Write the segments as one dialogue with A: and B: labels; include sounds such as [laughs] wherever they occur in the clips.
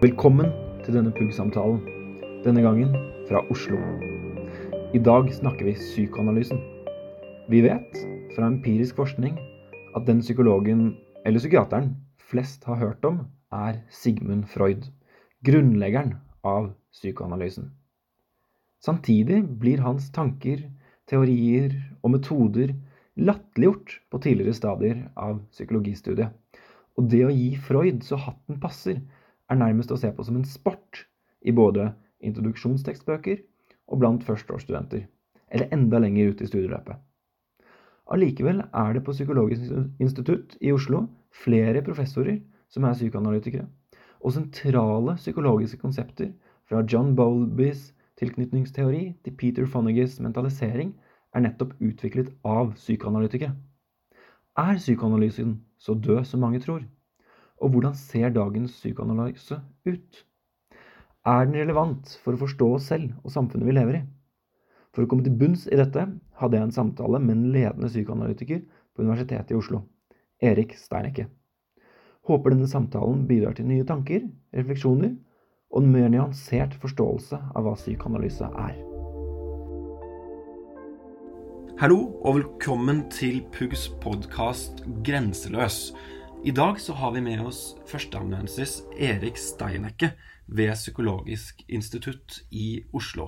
A: Velkommen til denne PUG-samtalen. Denne gangen fra Oslo. I dag snakker vi psykoanalysen. Vi vet fra empirisk forskning at den psykologen eller psykiateren flest har hørt om, er Sigmund Freud, grunnleggeren av psykoanalysen. Samtidig blir hans tanker, teorier og metoder latterliggjort på tidligere stadier av psykologistudiet. Og det å gi Freud så hatten passer, er nærmest å se på som en sport i både introduksjonstekstbøker og blant førsteårsstudenter, eller enda lenger ut i studieløpet. Allikevel er det på Psykologisk institutt i Oslo flere professorer som er psykoanalytikere, og sentrale psykologiske konsepter fra John Bowlbys tilknytningsteori til Peter Fonneges mentalisering er nettopp utviklet av psykoanalytikere. Er psykoanalysen så død som mange tror? Og hvordan ser dagens psykoanalyse ut? Er den relevant for å forstå oss selv og samfunnet vi lever i? For å komme til bunns i dette hadde jeg en samtale med en ledende psykoanalytiker på Universitetet i Oslo, Erik Steinecke. Håper denne samtalen bidrar til nye tanker, refleksjoner og en mer nyansert forståelse av hva psykoanalyse er.
B: Hallo og velkommen til Pugs podkast Grenseløs. I dag så har vi med oss førsteamanuensis Erik Steinekke ved Psykologisk institutt i Oslo.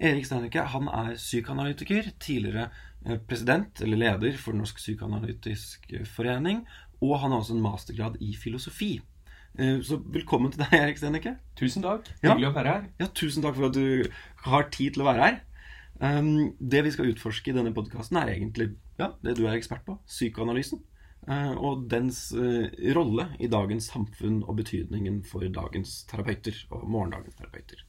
B: Erik Steinekke han er psykoanalytiker, tidligere eh, president eller leder for Norsk psykoanalytisk forening, og han har også en mastergrad i filosofi. Eh, så velkommen til deg, Erik Steinekke.
C: Tusen takk. Hyggelig
B: ja.
C: å være her.
B: Ja, Tusen takk for at du har tid til å være her. Um, det vi skal utforske i denne podkasten, er egentlig ja, det du er ekspert på psykoanalysen. Eh, og dens eh, rolle i dagens samfunn og betydningen for dagens terapeuter og morgendagens terapeuter.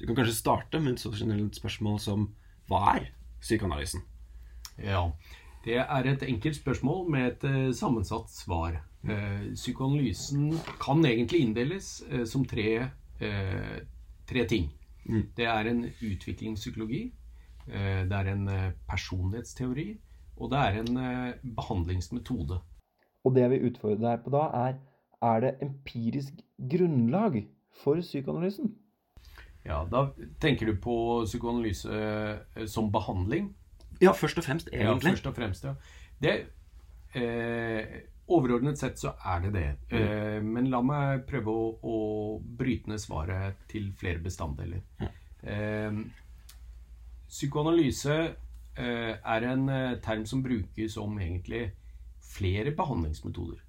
B: Du kan kanskje starte med et så generelt spørsmål som hva er psykoanalysen?
C: Ja, det er et enkelt spørsmål med et uh, sammensatt svar. Psykoanalysen kan egentlig inndeles som tre, tre ting. Mm. Det er en utviklingspsykologi, det er en personlighetsteori, og det er en behandlingsmetode.
A: Og det jeg vil utfordre deg på da, er er det empirisk grunnlag for psykoanalysen?
C: Ja, da tenker du på psykoanalyse eh, som behandling?
B: Ja, først og fremst, egentlig.
C: Ja, først og fremst, ja. Det, eh, overordnet sett så er det det. Mm. Eh, men la meg prøve å, å, bryte ned svaret til flere bestanddeler. Mm. Eh, psykoanalyse eh, er en eh, term som brukes om egentlig flere behandlingsmetoder.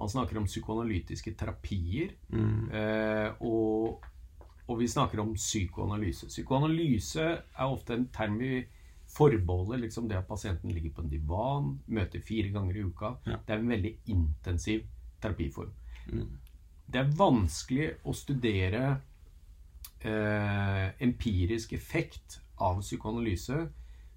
C: Man snakker om psykoanalytiske terapier, mm. eh, og, og, vi snakker om psykoanalyse. Psykoanalyse er ofte en term vi forbeholder liksom det at pasienten ligger på en divan, møter fire ganger i uka. Ja. Det er en veldig intensiv terapiform. Mm. Det er vanskelig å studere eh, empirisk effekt av psykoanalyse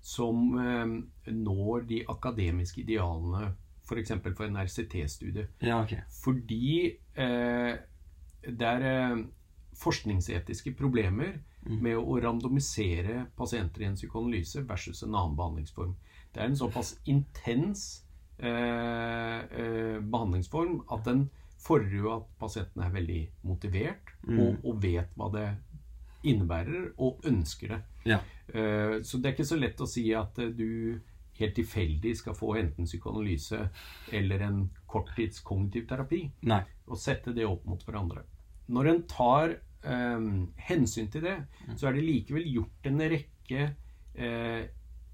C: som eh, når de akademiske idealene f.eks. For, for en RCT-studie.
B: Ja, okay.
C: Fordi eh, det er eh, forskningsetiske problemer mm. med å randomisere pasienter i en psykoanalyse versus en annen behandlingsform. Det er en såpass intens eh, eh behandlingsform at den fordrer jo at pasienten er veldig motivert mm. og, og, vet hva det innebærer, og ønsker det.
B: Ja.
C: Eh, så det er ikke så lett å si at eh, du helt tilfeldig skal få enten psykoanalyse eller en korttids kognitiv terapi.
B: Nei.
C: Og sette det opp mot hverandre. Når en tar eh, hensyn til det, mm. så er det likevel gjort en rekke eh,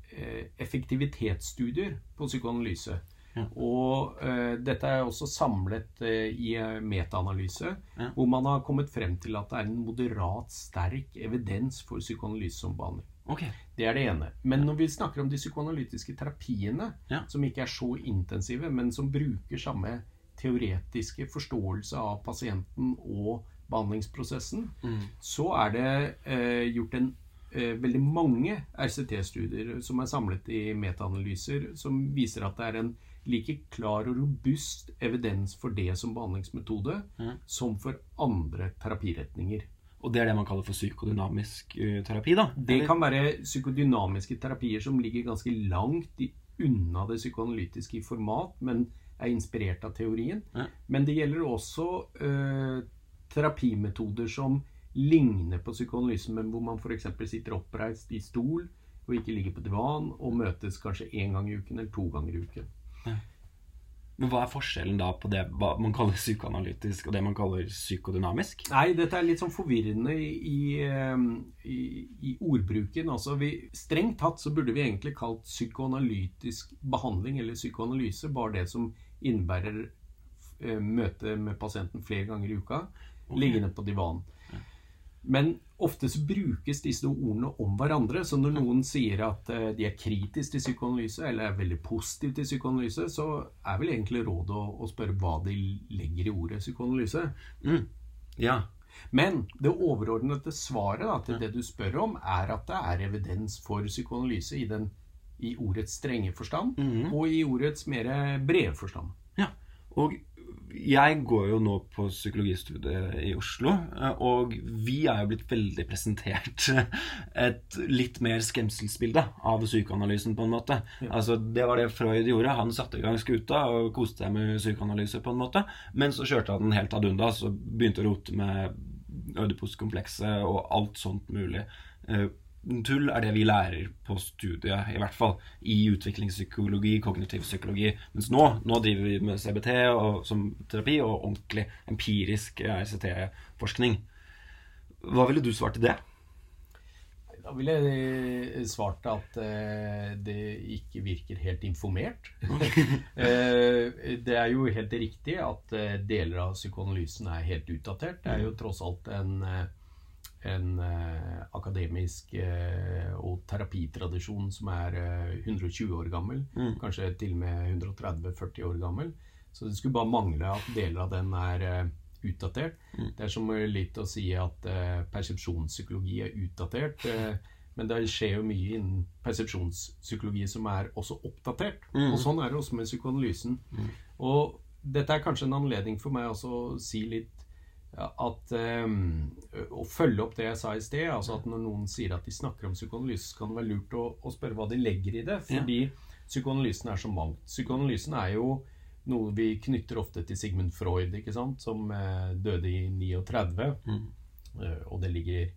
C: eh effektivitetsstudier på psykoanalyse. Ja. Og uh, dette er også samlet uh, i metaanalyse, ja. hvor man har kommet frem til at det er en moderat sterk evidens for psykoanalyse som behandling.
B: Okay.
C: Det er det ene. Men når vi snakker om de psykoanalytiske terapiene,
B: ja.
C: som ikke er så intensive, men som bruker samme teoretiske forståelse av pasienten og behandlingsprosessen, mm. så er det eh, gjort en eh, veldig mange RCT-studier som er samlet i metaanalyser, som viser at det er en like klar og robust evidens for det som behandlingsmetode mm. som for andre terapiretninger.
B: Og det er det man kaller for psykodynamisk uh, terapi? da?
C: Det kan være psykodynamiske terapier som ligger ganske langt unna det psykoanalytiske i format, men er inspirert av teorien.
B: Ja.
C: Men det gjelder også uh, terapimetoder som ligner på psykoanalysen, men hvor man f.eks. sitter oppreist i stol og ikke ligger på divan, og møtes kanskje én gang i uken eller to ganger i uken. Ja.
B: Men Hva er forskjellen da på det man kaller [laughs] psykoanalytisk og det man kaller psykodynamisk?
C: Nei, Dette er litt sånn forvirrende i, i, i, i ordbruken. Altså, vi, strengt tatt så burde vi egentlig kalt psykoanalytisk behandling eller psykoanalyse bare det som innebærer eh, møte med pasienten flere ganger i uka, okay. liggende på divanen. Men ofte så brukes disse ordene om hverandre. Så når noen sier at eh, de er kritiske til psykoanalyse, eller er veldig positive til psykoanalyse, så er vel egentlig rådet å, å spørre hva de legger i ordet psykoanalyse.
B: Mm. Ja.
C: Men det overordnede svaret da, til det du spør om, er at det er evidens for psykoanalyse i, den, i ordets strenge forstand, mm. og i ordets mer brede forstand.
B: Ja, og jeg går jo nå på psykologistudiet i Oslo, eh, og vi er jo blitt veldig presentert [laughs] et litt mer skremselsbilde av psykoanalysen, på en måte. Ja. Altså, Det var det Freud gjorde. Han satte i gang skuta og koste seg med psykoanalyse, på en måte. Men så kjørte han den helt ad undas og begynte å rote med Ødipus-komplekset og alt sånt mulig. Eh, tull er det vi lærer på studiet, i hvert fall. I utviklingspsykologi, kognitiv psykologi. Mens nå, nå driver vi med CBT og, som terapi og ordentlig empirisk RCT-forskning. Hva ville du svart til det?
C: Da ville jeg svart at uh, det ikke virker helt informert. uh, [laughs] det er jo helt riktig at uh, deler av psykoanalysen er helt utdatert. Det er jo tross alt en en eh, akademisk eh, og terapitradisjon som er eh, 120 år gammel. Mm. Kanskje til og med 130-40 år gammel. Så det skulle bare mangle at deler av den er eh, utdatert. Mm. Det er som litt å si at eh, persepsjonspsykologi er utdatert. Eh, men det skjer jo mye innen persepsjonspsykologi som er også oppdatert. Mm. Og sånn er det også med psykoanalysen. Mm. Og dette er kanskje en anledning for meg også å si litt at um, Å følge opp det jeg sa i sted, altså at når noen sier at de snakker om psykoanalyse, så kan det være lurt å, å spørre hva de legger i det. Fordi ja. psykoanalysen er så mangt. Psykoanalysen er jo noe vi knytter ofte til Sigmund Freud, ikke sant? som eh, døde i 39. Mm. Uh, og det ligger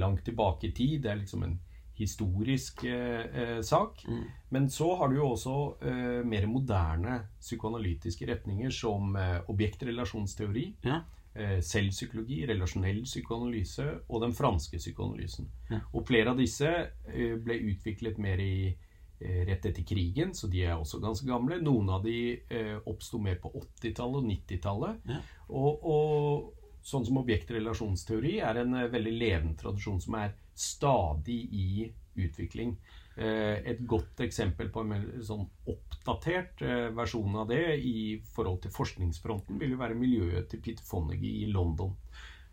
C: langt tilbake i tid. Det er liksom en historisk eh, eh sak. Mm. Men så har du jo også eh, mer moderne psykoanalytiske retninger som eh, objektrelasjonsteori. Ja. Eh, selvpsykologi, relasjonell psykoanalyse og den franske psykoanalysen. Ja. Og flere av disse eh, ble utviklet mer i eh, rett etter krigen, så de er også ganske gamle. Noen av de oppsto mer på 80-tallet og 90-tallet. Ja. Og, og, sånn som objektrelasjonsteori er en veldig levende tradisjon som er stadig i utvikling. Eh, et godt eksempel på en sånn oppdatert eh, versjon av det i forhold til forskningsfronten vil jo være miljøet til Peter Fonnegy i London.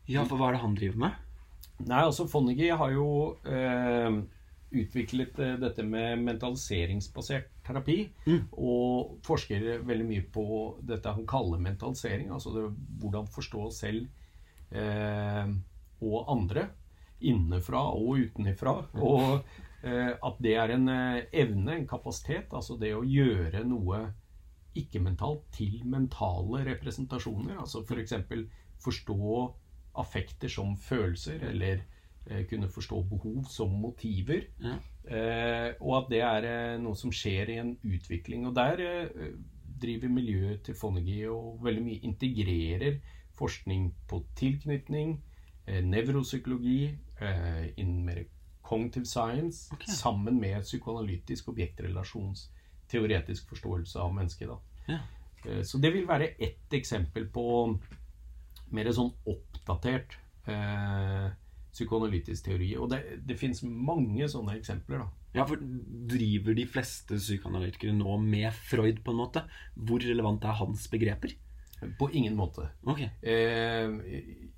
B: Ja, for hva er det han driver med?
C: Nei, altså Fonnegy har jo eh, utviklet eh, dette med mentaliseringsbasert terapi. Mm. Og forsker veldig mye på dette han kaller mentalisering. Altså det, hvordan forstå oss selv eh, og andre. Innenfra og utenfra. Mm. Og at det er en eh, evne, en kapasitet, altså det å gjøre noe ikke-mentalt til mentale representasjoner. Altså f.eks. For forstå affekter som følelser, eller eh, kunne forstå behov som motiver. Ja. Eh, og at det er eh, noe som skjer i en utvikling. Og der eh, driver miljøet til fonegi og veldig mye integrerer forskning på tilknytning, nevropsykologi, innen mer cognitive science okay. sammen med psykoanalytisk objektrelasjonsteoretisk forståelse av mennesket. Ja. Eh, så det vil være ett eksempel på mer sånn oppdatert eh, psykoanalytisk teori. Og det, det fins mange sånne eksempler. da.
B: Ja, for Driver de fleste psykoanalytikere nå med Freud, på en måte? Hvor relevant er hans begreper?
C: På ingen måte.
B: Okay.
C: Eh,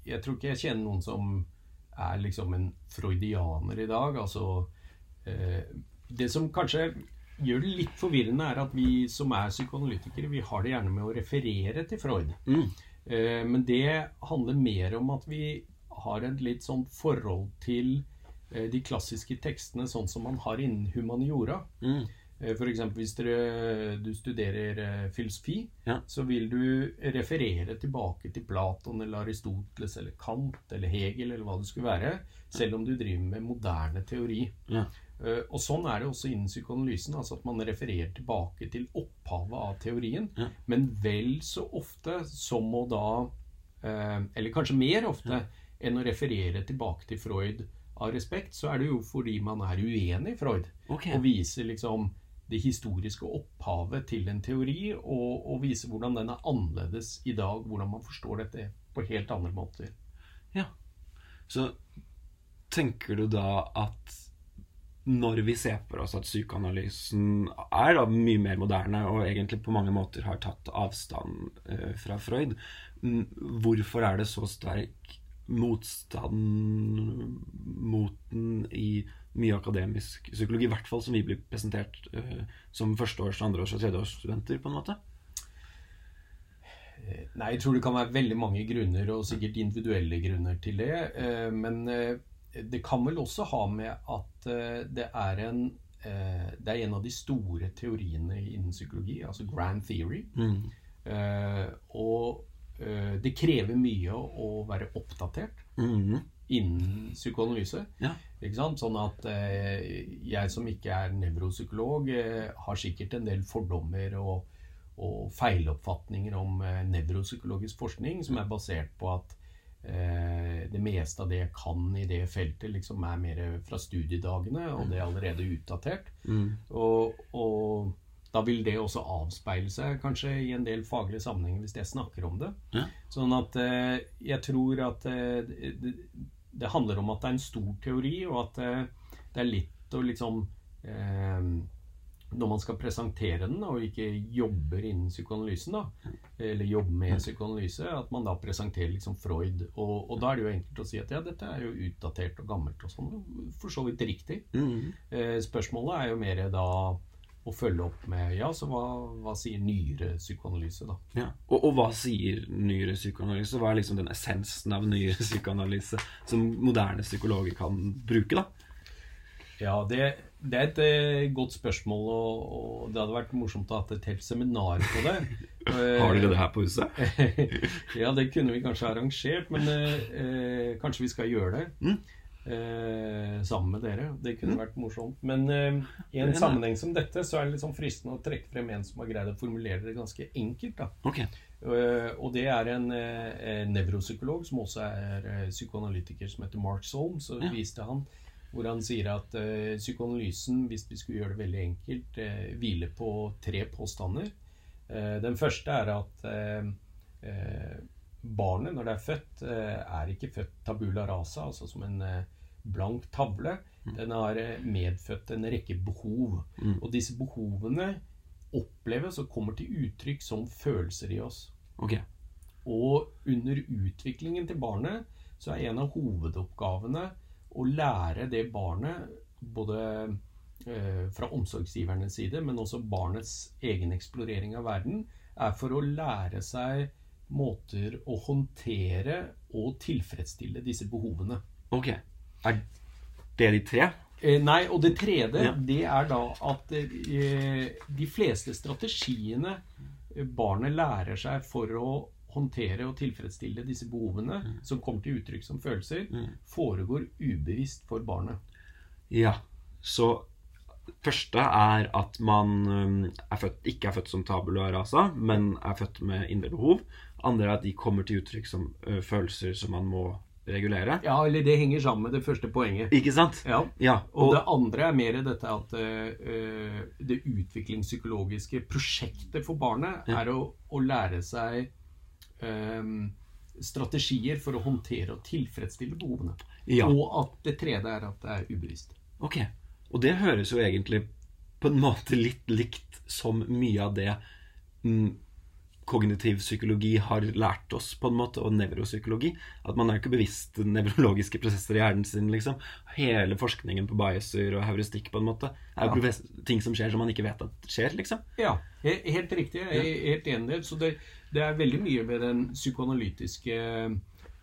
C: jeg tror ikke jeg kjenner noen som er liksom en freudianer i dag. Altså eh, Det som kanskje gjør det litt forvirrende, er at vi som er psykoanalytikere, vi har det gjerne med å referere til Freud. Mm. Eh, men det handler mer om at vi har et litt sånn forhold til eh, de klassiske tekstene sånn som man har innen humaniora. Mm. Eh, eksempel hvis dere, du studerer eh, filosofi,
B: Ja.
C: så vil du referere tilbake til Platon eller Aristoteles eller Kant eller Hegel eller hva det skulle være, selv om du driver med moderne teori.
B: Ja.
C: Eh, Og sånn er det også innen psykoanalysen, altså at man refererer tilbake til opphavet av teorien,
B: Ja.
C: men vel så ofte som å da Eller kanskje mer ofte enn å referere tilbake til Freud av respekt, så er det jo fordi man er uenig i Freud
B: Okay.
C: og viser liksom det historiske opphavet til en teori, og, og vise hvordan den er annerledes i dag, hvordan man forstår dette på helt andre måter.
B: Ja. Så tenker du da at når vi ser for oss at psykoanalysen er da mye mer moderne og egentlig på mange måter har tatt avstand eh, fra Freud, hvorfor er det så sterk motstand mot den i mye akademisk psykologi, i hvert fall som vi blir presentert uh, som førsteårs-, andreårs- og tredjeårsstudenter, på en måte?
C: Eh, Nei, jeg tror det kan være veldig mange grunner, og sikkert individuelle grunner til det. Uh, Men uh, det kan vel også ha med at det er en det er en av de store teoriene innen psykologi, altså grand theory.
B: Mm.
C: Og det krever mye å være oppdatert
B: Mm.
C: Innen psykoanalyse.
B: Ja.
C: Sånn at eh, jeg som ikke er nevropsykolog, eh, har sikkert en del fordommer og, og feiloppfatninger om eh, nevropsykologisk forskning som er basert på at eh, det meste av det jeg kan i det feltet, liksom er mer fra studiedagene, og det er allerede utdatert.
B: Mm.
C: Og, og da vil det også avspeile seg kanskje i en del faglige sammenhenger hvis jeg snakker om det.
B: Ja.
C: Sånn at eh, jeg tror at eh, det, det handler om at det er en stor teori, og at eh, det er litt å liksom eh, Når man skal presentere den og ikke jobber innen psykoanalysen, da, eller jobber med psykoanalyse, at man da presenterer liksom Freud. Og, og da er det jo enkelt å si at ja, dette er jo utdatert og gammelt og sånn. For så vidt riktig.
B: Mm.
C: Eh, Spørsmålet er jo mer da å følge opp med Ja, så hva, hva sier nyere psykoanalyse, da?
B: Ja. Og, og hva sier nyere psykoanalyse? Hva er liksom den essensen av nyere psykoanalyse som moderne psykologer kan bruke, da?
C: Ja, det, det er et eh, godt spørsmål, og, og det hadde vært morsomt å ha hatt et helt seminar på det. [laughs]
B: Har dere det her på huset? [laughs]
C: ja, det kunne vi kanskje arrangert, men eh, eh, kanskje vi skal gjøre det.
B: Mm.
C: Eh, sammen med dere. Det kunne vært morsomt. Men eh, i en sammenheng som dette, så er det sånn fristende å trekke frem en som har greid å formulere det ganske enkelt. da.
B: Ok.
C: Eh, og det er en eh, nevropsykolog som også er eh, psykoanalytiker, som heter Mark Solm. Så
B: Ja.
C: viste han hvor han sier at eh, psykoanalysen, hvis vi skulle gjøre det veldig enkelt, hviler på tre påstander. Eh, den første er at barnet, når det er født, eh, er ikke født tabula rasa, altså som en eh, blank tavle. Den har eh, medfødt en rekke behov.
B: Mm.
C: Og disse behovene oppleves og kommer til uttrykk som følelser i oss.
B: Okay.
C: Og under utviklingen til barnet så er en av hovedoppgavene å lære det barnet, både eh, fra omsorgsgivernes side, men også barnets egen eksplorering av verden, er for å lære seg måter å håndtere og tilfredsstille disse behovene.
B: Ok. Er det de tre?
C: Eh, nei, og det tredje,
B: Ja.
C: det er da at eh, de fleste strategiene barnet lærer seg for å håndtere og tilfredsstille disse behovene, som kommer til uttrykk som følelser,
B: Mm.
C: foregår ubevisst for barnet.
B: Ja. Så første er at man er født, ikke er født som tabula rasa, men er født med indre behov. Andre er at de kommer til uttrykk som ø, følelser som man må regulere.
C: Ja, eller det henger sammen med det første poenget.
B: Ikke sant?
C: Ja.
B: Ja.
C: Og
B: Og,
C: det andre er mer dette at eh, det utviklingspsykologiske prosjektet for barnet
B: Ja.
C: er å, å lære seg eh, strategier for å håndtere og tilfredsstille behovene.
B: ja.
C: Og at det tredje er at det er ubevisst.
B: Ok. Og det høres jo egentlig på en måte litt likt som mye av det mm, kognitiv psykologi har lært oss, på en måte, og nevropsykologi. At man er ikke bevisst nevrologiske prosesser i hjernen sin, liksom. Hele forskningen på biaser og heuristikk, på en måte, er jo
C: Ja.
B: ting som skjer som man ikke vet at skjer, liksom.
C: Ja, helt riktig. Jeg er helt enig. Så det, det er veldig mye med den psykoanalytiske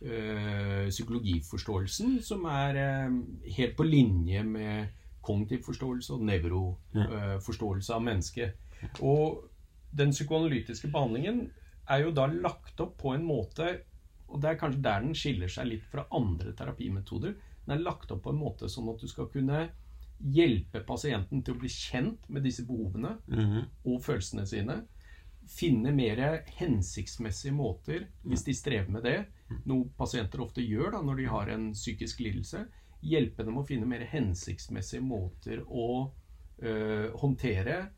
C: øh, psykologiforståelsen som er øh, helt på linje med kognitiv forståelse og nevroforståelse av mennesket. Og den psykoanalytiske behandlingen er jo da lagt opp på en måte Og det er kanskje der den skiller seg litt fra andre terapimetoder. Den er lagt opp på en måte sånn at du skal kunne hjelpe pasienten til å bli kjent med disse behovene
B: Mhm.
C: og følelsene sine. Finne mer hensiktsmessige måter, hvis de strever med det, noe pasienter ofte gjør da når de har en psykisk lidelse. Hjelpe dem å finne mer hensiktsmessige måter å øh, håndtere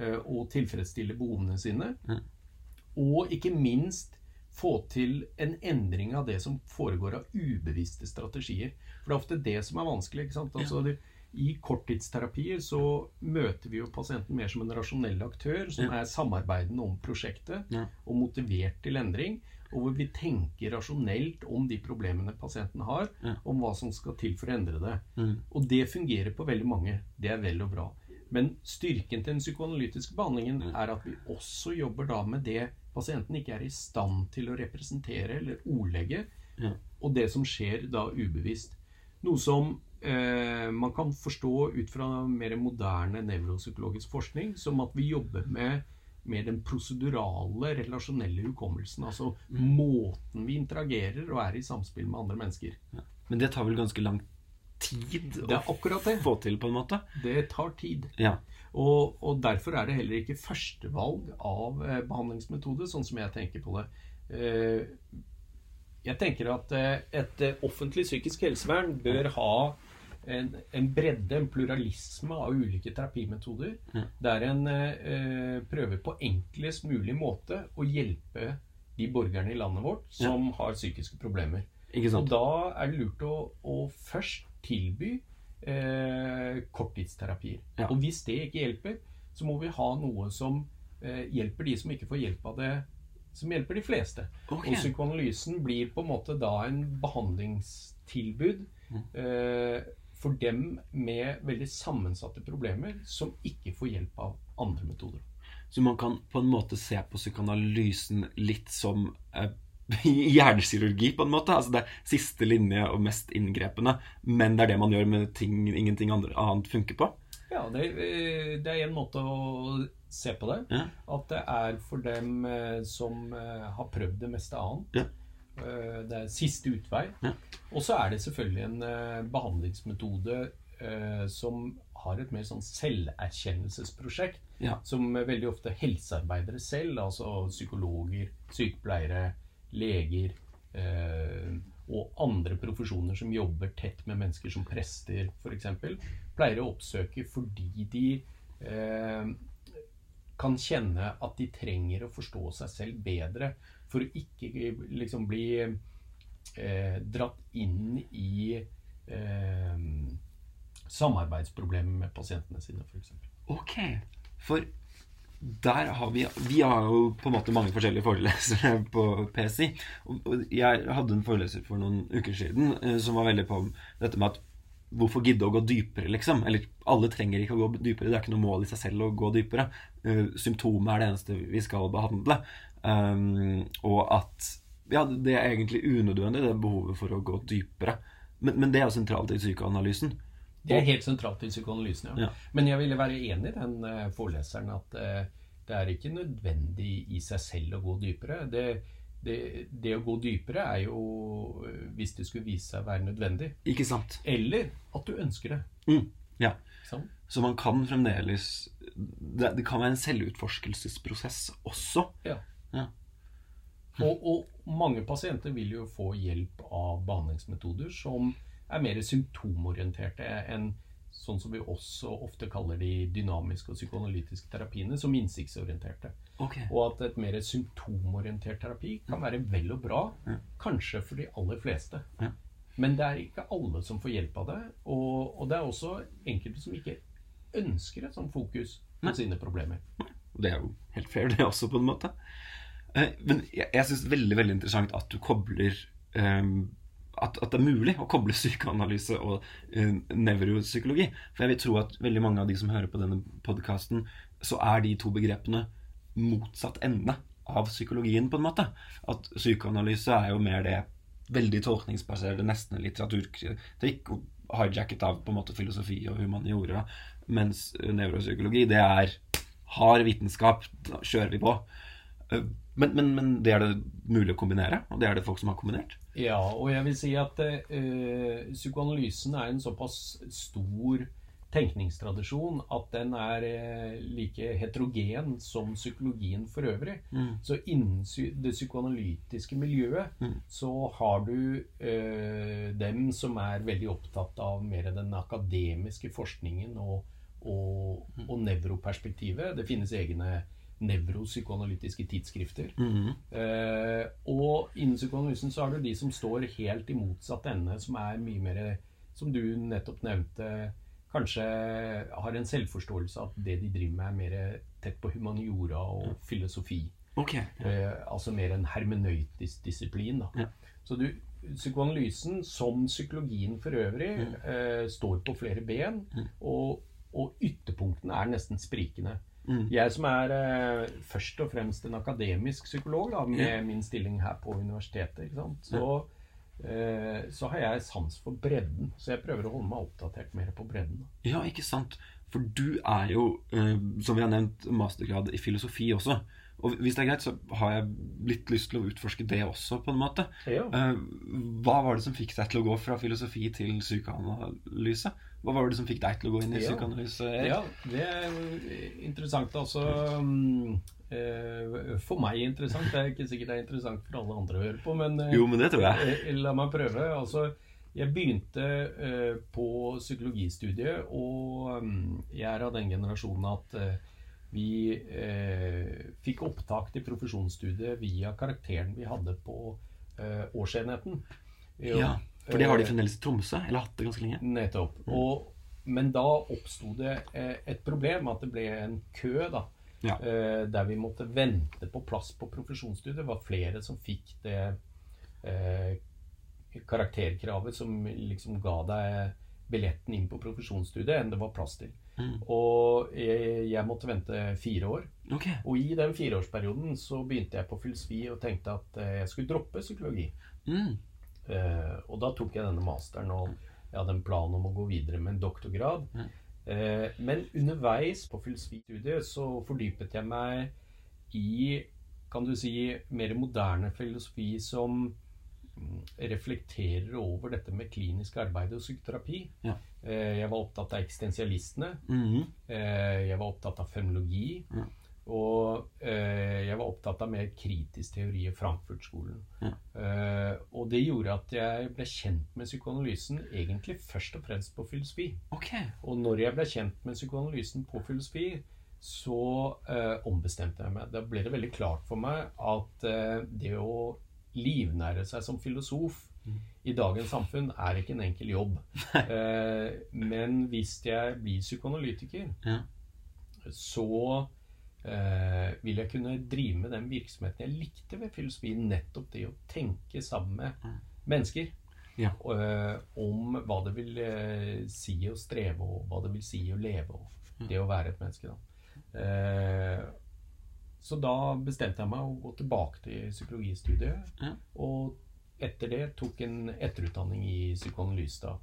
C: og tilfredsstille behovene sine. Og ikke minst få til en endring av det som foregår av ubevisste strategier. For det er ofte det som er vanskelig. ikke sant? Altså, det, I korttidsterapier så møter vi jo pasienten mer som en rasjonell aktør som
B: Ja.
C: er samarbeidende om prosjektet
B: Ja.
C: og motivert til endring. Og hvor vi tenker rasjonelt om de problemene pasienten har,
B: Ja.
C: om hva som skal til for å endre det.
B: Mm.
C: Og det fungerer på veldig mange. Det er vel og bra. Men styrken til den psykoanalytiske behandlingen
B: Mm.
C: er at vi også jobber da med det pasienten ikke er i stand til å representere eller ordlegge,
B: Ja.
C: og det som skjer da ubevisst. Noe som eh, man kan forstå ut fra mer moderne nevropsykologisk forskning som at vi jobber med mer den prosedurale, relasjonelle hukommelsen. Altså
B: Mm.
C: måten vi interagerer og er i samspill med andre mennesker.
B: Men det tar vel ganske lang tid
C: Det er akkurat det.
B: å få til, på en måte?
C: Det tar tid.
B: Ja.
C: Og, og derfor er det heller ikke førstevalg av eh, behandlingsmetode, sånn som jeg tenker på det. Eh, jeg tenker at eh, et eh, offentlig psykisk helsevern bør ha en, en bredde, en pluralisme av ulike terapimetoder,
B: Ja.
C: der en eh, prøver på enklest mulig måte å hjelpe de borgerne i landet vårt som har psykiske problemer.
B: Ikke
C: Og da er det lurt å, å først tilby eh, korttidsterapier.
B: Ja.
C: Og hvis det ikke hjelper, så må vi ha noe som eh, hjelper de som ikke får hjelp av det, som hjelper de fleste.
B: Okay.
C: Og psykoanalysen blir på en måte da en behandlingstilbud
B: Mm.
C: eh, for dem med veldig sammensatte problemer som ikke får hjelp av andre metoder.
B: Så man kan på en måte se på psykoanalysen litt som eh, [laughs] hjernekirurgi, på en måte. Altså det er siste linje og mest inngrepende, men det er det man gjør med ting ingenting annet funker på.
C: Ja, det, det er en måte å se på det.
B: Ja.
C: At det er for dem eh, som eh, har prøvd det meste annet.
B: Ja.
C: Eh, Det er siste utvei.
B: Ja.
C: Og så er det selvfølgelig en eh, behandlingsmetode eh, som har et mer sånn selverkjennelsesprosjekt. Som veldig ofte helsearbeidere selv, altså psykologer, sykepleiere, leger eh, og andre profesjoner som jobber tett med mennesker som prester f.eks., pleier å oppsøke fordi de eh, kan kjenne at de trenger å forstå seg selv bedre for å ikke liksom bli eh, dratt inn i eh, samarbeidsproblemer med pasientene sine, f.eks.
B: Ok, for der har vi Vi har jo på en måte mange forskjellige forelesere på og jeg hadde en foreleser for noen uker siden eh, som var veldig på dette med at Hvorfor gidde å gå dypere, liksom? Eller alle trenger ikke å gå dypere. Det er ikke noe mål i seg selv å gå dypere. Eh, Symptomet er det eneste vi skal behandle. Um, og at ja, det er egentlig unødvendig, det behovet for å gå dypere. Men, men det er jo sentralt i psykoanalysen.
C: Det er helt sentralt i psykoanalysen, ja.
B: Ja.
C: Men jeg ville være enig i den eh, foreleseren at eh, det er ikke nødvendig i seg selv å gå dypere. Det, det, det å gå dypere er jo eh, hvis det skulle vise seg å være nødvendig.
B: Ikke sant?
C: Eller at du ønsker det.
B: Mm, ja.
C: Sånn?
B: Så man kan fremdeles Det, det kan være en selvutforskelsesprosess også.
C: Ja.
B: Ja.
C: Og, og mange pasienter vil jo få hjelp av behandlingsmetoder som er mer symptomorienterte enn sånn som vi også ofte kaller de dynamiske og psykoanalytiske terapiene, som innsiktsorienterte.
B: Okay.
C: Og at et mer symptomorientert terapi kan være vel og bra,
B: Ja.
C: kanskje for de aller fleste.
B: Ja.
C: Men det er ikke alle som får hjelp av det, og, og det er også enkelte som ikke ønsker et sånt fokus på sine problemer.
B: Og det er jo helt fair, det også, på en måte. Eh, Men jeg, jeg syns det er veldig veldig interessant at du kobler eh, at, at det er mulig å koble psykoanalyse og uh, nevropsykologi. For jeg vil tro at veldig mange av de som hører på denne podkasten, så er de to begrepene motsatt ende av psykologien, på en måte. At psykoanalyse er jo mer det veldig tolkningsbaserte, nesten litteraturkritikk, hijacket av på en måte filosofi og humaniora, mens nevropsykologi, det er hard vitenskap. Da kjører vi på. Eh, men, men, men, det er det mulig å kombinere, og det er det folk som har kombinert?
C: Ja, og jeg vil si at uh, psykoanalysen er en såpass stor tenkningstradisjon at den er eh, like heterogen som psykologien for øvrig. Mm. Så innen det psykoanalytiske miljøet mm. så har du eh, dem som er veldig opptatt av mer den akademiske forskningen og, og, mm. og nevroperspektivet. Det finnes egne nevropsykoanalytiske tidsskrifter. Mm. Eh, og innen psykoanalysen så har du de som står helt i motsatt ende, som er mye mer Som du nettopp nevnte kanskje har en selvforståelse at det de driver med, er mer tett på humaniora og filosofi.
B: Okay,
C: ja. eh, altså mer en hermenøytisk disiplin. Ja. Så du, psykoanalysen, som psykologien for øvrig, mm. eh, står på flere ben, mm. og, og, ytterpunktene er nesten sprikende. Mm. Jeg som er eh, først og fremst en akademisk psykolog, da, med min stilling her på universitetet, så Eh, så har jeg sans for bredden. Så jeg prøver å holde meg oppdatert mer på bredden.
B: Ja, ikke sant. For du er jo, eh, som vi har nevnt, mastergrad i filosofi også. Og hvis det er greit, så har jeg litt lyst til å utforske det også, på en måte.
C: Ja.
B: Eh, hva var det som fikk deg til å gå fra filosofi til psykoanalyse? Hva var det som fikk deg til å gå inn i ja. psykoanalyse?
C: Ja, det er interessant. Altså mm, Eh, for meg interessant. Det er ikke sikkert det er interessant for alle andre å høre på, men,
B: eh, jo, men det tror jeg.
C: La meg prøve. Altså, jeg begynte på psykologistudiet, og mm, jeg er av den generasjonen at vi fikk opptak til profesjonsstudiet via karakteren vi hadde på årsenheten.
B: Ja, for det har de fremdeles i Tromsø? Eller hatt det ganske lenge?
C: Nettopp. Mm. Og, men da oppsto det et problem, at det ble en kø. da
B: ja.
C: eh, der vi måtte vente på plass på profesjonsstudiet. Det var flere som fikk det eh, karakterkravet som liksom ga deg billetten inn på profesjonsstudiet, enn det var plass til. Mm. Og jeg, jeg, måtte vente fire år.
B: Okay.
C: Og i den fireårsperioden så begynte jeg på filosofi og tenkte at eh, jeg skulle droppe psykologi.
B: Mm.
C: Eh, og da tok jeg denne masteren, og jeg hadde en plan om å gå videre med en doktorgrad. Mm. Eh, men underveis på filosofistudiet så fordypet jeg meg i kan du si, mer moderne filosofi som reflekterer over dette med klinisk arbeid og psykoterapi.
B: Ja.
C: Eh, jeg var opptatt av eksistensialistene.
B: Mm -hmm.
C: Jeg var opptatt av fenomenologi.
B: Ja.
C: Og eh, jeg var opptatt av mer kritisk teori i Frankfurt-skolen.
B: Ja.
C: Eh, og det gjorde at jeg ble kjent med psykoanalysen egentlig først og fremst på filosofi.
B: Okay.
C: Og når jeg ble kjent med psykoanalysen på filosofi, så eh, ombestemte jeg meg. Da ble det veldig klart for meg at eh, det å livnære seg som filosof mm. i dagens samfunn er ikke en enkel jobb. [laughs] Eh, men hvis jeg blir psykoanalytiker,
B: ja.
C: så eh, vil jeg kunne drive med den virksomheten jeg likte ved filosofi. Nettopp det å tenke sammen med mennesker.
B: Ja.
C: Eh, om hva det vil eh, si å streve, og hva det vil si å leve, og det å være et menneske. Eh, så da bestemte jeg meg å gå tilbake til psykologistudiet.
B: Ja.
C: Og etter det tok en etterutdanning i psykoanalyse.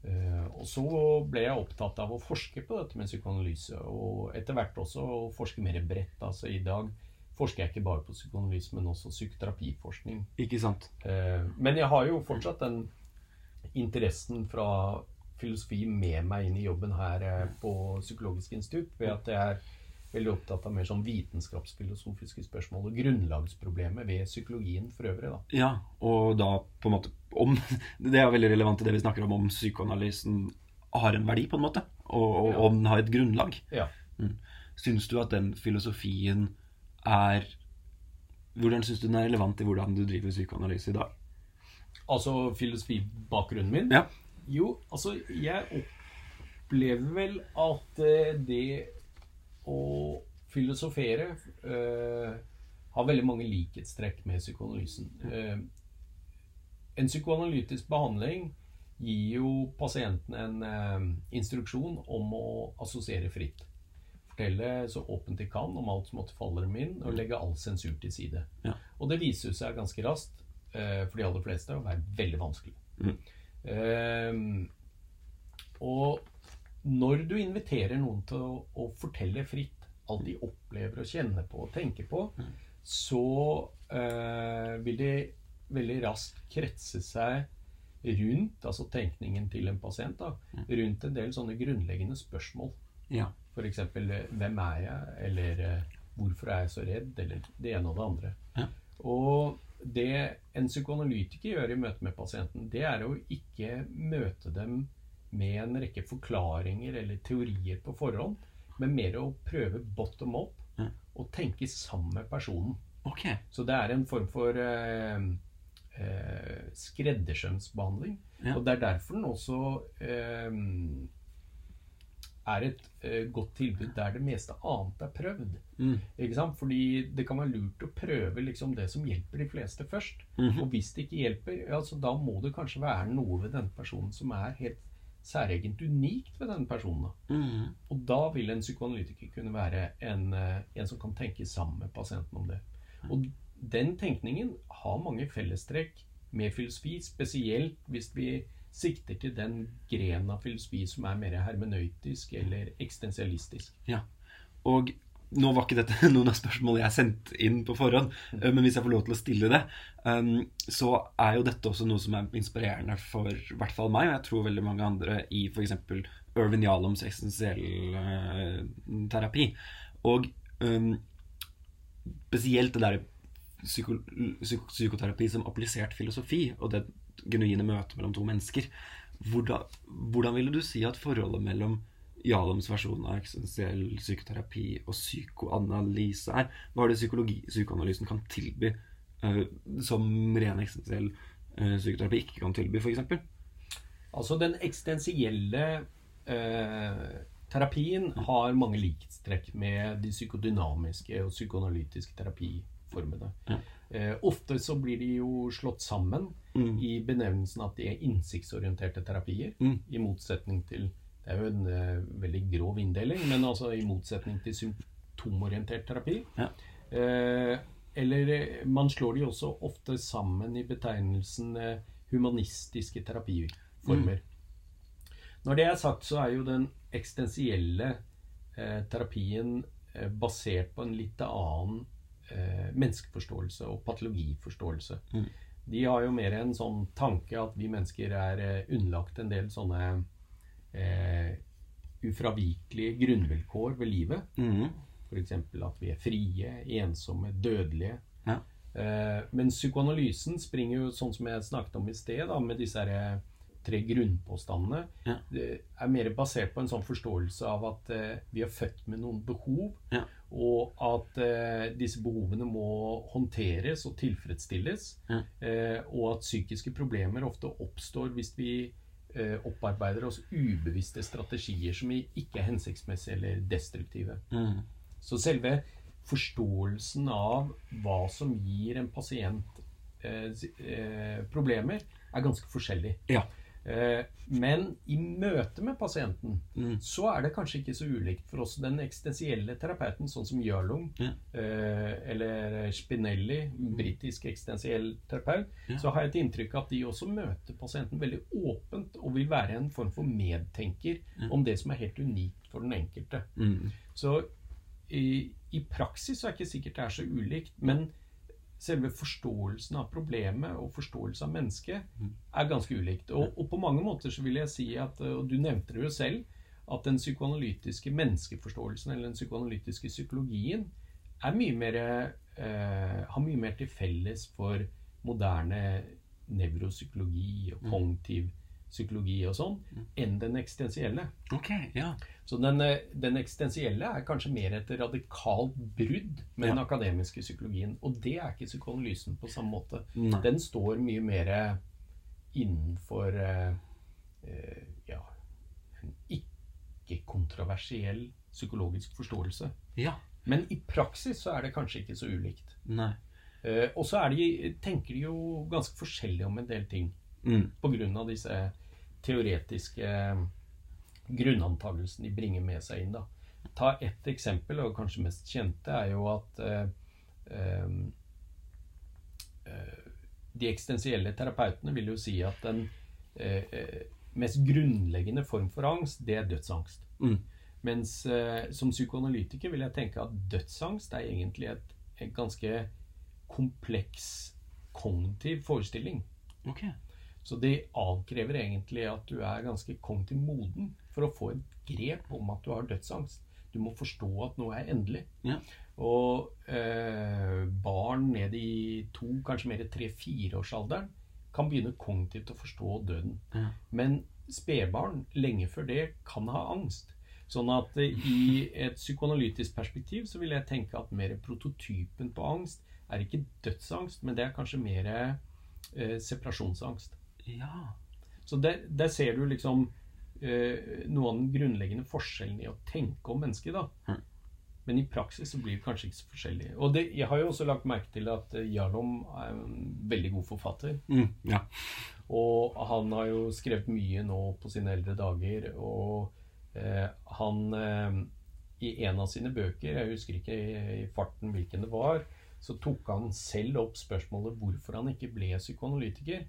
C: Uh, og så ble jeg opptatt av å forske på dette med psykoanalyse, og etter hvert også å forske mer bredt. Altså I dag forsker jeg ikke bare på psykoanalyse, men også psykoterapiforskning.
B: Ikke sant?
C: Uh, men jeg har jo fortsatt den interessen fra filosofi med meg inn i jobben her eh, på Psykologisk institutt, ved at jeg er veldig opptatt av mer sånn vitenskapsfilosofiske spørsmål og grunnlagsproblemet ved psykologien for øvrig. Da.
B: Ja, og da på en måte om, [laughs] Det er veldig relevant til det vi snakker om, om psykoanalysen har en verdi, på en måte, og, og ja. om den har et grunnlag.
C: Ja.
B: Mm. Syns du at den filosofien er Hvordan syns du den er relevant i hvordan du driver psykoanalyse i dag?
C: Altså filosofibakgrunnen min?
B: Ja.
C: Jo, altså jeg opplever vel at eh, det å filosofere uh, har veldig mange likhetstrekk med psykoanalysen. Uh, en psykoanalytisk behandling gir jo pasienten en uh, instruksjon om å assosiere fritt. Fortelle så åpent de kan om alt som måtte falle dem inn, og legge all sensur til side.
B: Ja.
C: Og det viser seg ganske raskt for de aller fleste å være veldig vanskelig.
B: Mm.
C: og når du inviterer noen til å, å, fortelle fritt alt de opplever og kjenner på og tenker på, så eh, vil de veldig raskt kretse seg rundt altså tenkningen til en pasient. da, Rundt en del sånne grunnleggende spørsmål.
B: Ja.
C: F.eks.: Hvem er jeg? Eller eh, hvorfor er jeg så redd? Eller det ene og det andre.
B: Ja.
C: Og det en psykoanalytiker gjør i møte med pasienten, det er å ikke møte dem med en rekke forklaringer eller teorier på forhånd, men mer å prøve bottom up og tenke sammen med personen.
B: Okay.
C: Så det er en form for eh, eh, skreddersømsbehandling.
B: Ja.
C: Og det er derfor den også eh, er et eh, godt tilbud der det meste annet er prøvd.
B: Mm.
C: Ikke sant? Fordi det kan være lurt å prøve liksom det som hjelper de fleste først.
B: Mhm.
C: Og hvis det ikke hjelper, ja, så da må det kanskje være noe ved denne personen som er helt særegent unikt ved denne personen.
B: Mhm.
C: Og da vil en psykoanalytiker kunne være en, eh, en som kan tenke sammen med pasienten om det. Og den tenkningen har mange fellestrekk med filosofi, spesielt hvis vi sikter til den grenen av filosofi som er mer hermenøytisk eller eksistensialistisk.
B: Ja. Og nå var ikke dette [laughs] noen av spørsmålene jeg sendte inn på forhånd, eh, men hvis jeg får lov til å stille det, um, så er jo dette også noe som er inspirerende for i hvert fall meg, og jeg tror veldig mange andre i f.eks. Irvin Jaloms eksistensiell eh, terapi. Og um, spesielt det der psyko, psyko, psykoterapi som applisert filosofi, og det genuine møtet mellom to mennesker. Hvordan, hvordan ville du si at forholdet mellom Jaloms versjon av eksistensiell psykoterapi og psykoanalyse er? Hva er det psykologi, psykoanalysen kan tilby uh, som ren eksistensiell uh, psykoterapi ikke kan tilby, f.eks.?
C: Altså den eksistensielle uh, terapien har mange likhetstrekk med de psykodynamiske og psykoanalytiske terapiformene.
B: Ja.
C: Eh, ofte så blir de jo slått sammen
B: Mm.
C: i benevnelsen at de er innsiktsorienterte terapier.
B: Mm.
C: I motsetning til Det er jo en uh, veldig grov inndeling, men altså i motsetning til symptomorientert terapi.
B: Ja.
C: Uh, eller eh, man slår de også ofte sammen i betegnelsen uh, humanistiske terapiformer. Når det er sagt, så er jo den eksistensielle terapien basert på en litt annen menneskeforståelse og patologiforståelse.
B: Mm.
C: De har jo mer en sånn tanke at vi mennesker er underlagt en del sånne eh, ufravikelige grunnvilkår ved livet.
B: Mm.
C: F.eks. at vi er frie, ensomme, dødelige.
B: Ja.
C: Eh, men psykoanalysen springer jo, sånn som jeg snakket om i sted, da, med disse her, eh, tre grunnpåstandene,
B: Ja.
C: det er mer basert på en sånn forståelse av at eh, vi er født med noen behov,
B: Ja.
C: og at eh, disse behovene må håndteres og tilfredsstilles,
B: Ja.
C: eh, og at psykiske problemer ofte oppstår hvis vi opparbeider oss ubevisste strategier som ikke er hensiktsmessige eller destruktive.
B: Mm.
C: Så selve forståelsen av hva som gir en pasient eh, eh, problemer, er ganske forskjellig.
B: Ja.
C: Eh, men i møte med pasienten
B: Mm.
C: så er det kanskje ikke så ulikt for oss. Den eksistensielle terapeuten, sånn som Jørlung
B: Ja.
C: eh, eller Spinelli, britisk eksistensiell terapeut,
B: Ja.
C: så har jeg et inntrykk av at de også møter pasienten veldig åpent og vil være en form for medtenker
B: Ja.
C: om det som er helt unikt for den enkelte.
B: Mm.
C: Så i, i praksis så er det ikke sikkert det er så ulikt, men selve forståelsen av problemet og forståelse av mennesket er ganske ulikt. Og, og på mange måter så vil jeg si at, og du nevnte det jo selv, at den psykoanalytiske menneskeforståelsen eller den psykoanalytiske psykologien er mye mer, eh, har mye mer til felles for moderne nevropsykologi og
B: Mm.
C: kognitiv psykologi og sånn, enn den eksistensielle.
B: Okay, ja.
C: Så den, eh, den eksistensielle er kanskje mer et radikalt brudd med den akademiske psykologien. Og det er ikke psykoanalysen på samme måte.
B: Nei.
C: Den står mye mer innenfor eh, eh, ja, en ikke-kontroversiell psykologisk forståelse.
B: Ja.
C: Men i praksis så er det kanskje ikke så ulikt.
B: Nei.
C: Eh, og så er de, tenker de jo ganske forskjellig om en del ting
B: Mm.
C: av disse teoretiske grunnantagelsene de bringer med seg inn. Da. Ta ett eksempel, og kanskje mest kjente, er jo at eh, eh, eh, de eksistensielle terapeutene vil jo si at den, eh, eh, mest grunnleggende form for angst, det er dødsangst.
B: Mm.
C: Mens eh, som psykoanalytiker vil jeg tenke at dødsangst er egentlig et, et ganske kompleks kognitiv forestilling.
B: Ok.
C: Så det avkrever egentlig at du er ganske kognitivt moden for å få et grep om at du har dødsangst. Du må forstå at noe er endelig.
B: Ja.
C: Og eh, barn ned i to, kanskje mer tre-fireårsalderen kan begynne kognitivt å forstå døden.
B: Ja.
C: Men spedbarn lenge før det kan ha angst. Sånn at eh, i et psykoanalytisk perspektiv så vil jeg tenke at mer prototypen på angst er ikke dødsangst, men det er kanskje mer eh, separasjonsangst.
B: Ja.
C: Så der, der ser du liksom eh, noe av den grunnleggende forskjellen i å tenke om mennesket. da.
B: Mm.
C: Men i praksis så blir det kanskje ikke så forskjellig. Og det, jeg har jo også lagt merke til at eh, Jarlom er en veldig god forfatter.
B: Mm, ja.
C: Og han har jo skrevet mye nå på sine eldre dager. Og eh, han eh, I en av sine bøker, jeg husker ikke i, i farten hvilken det var, så tok han selv opp spørsmålet hvorfor han ikke ble psykoanalytiker.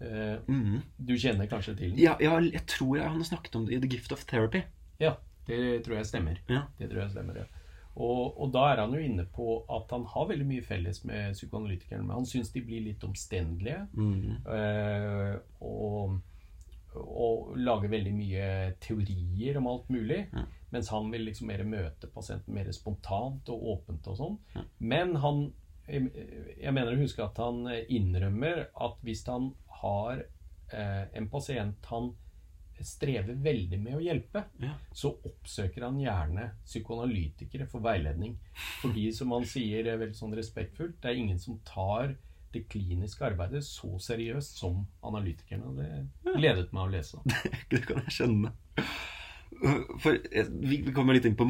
C: Eh,
B: Mm.
C: du kjenner kanskje til den?
B: ja. Ja, jeg tror jeg han snakket om det i The Gift of Therapy.
C: Ja, det tror jeg stemmer.
B: Ja.
C: Det tror jeg stemmer, ja. Og, og da er han jo inne på at han har veldig mye felles med psykoanalytikeren. Men han syns de blir litt omstendelige.
B: Mm.
C: eh, og, og lager veldig mye teorier om alt mulig.
B: Mm.
C: Mens han vil liksom mer møte pasienten mer spontant og åpent og sånn.
B: Mm.
C: Men han jeg mener å huske at han innrømmer at hvis han har eh, en pasient han strever veldig med å hjelpe,
B: Ja.
C: så oppsøker han gjerne psykoanalytikere for veiledning. Fordi, som han sier er veldig sånn respektfullt, det er ingen som tar det kliniske arbeidet så seriøst som analytikerne. Det gledet meg å lese. [laughs]
B: Det kan jeg skjønne. For eh, vi kommer litt inn på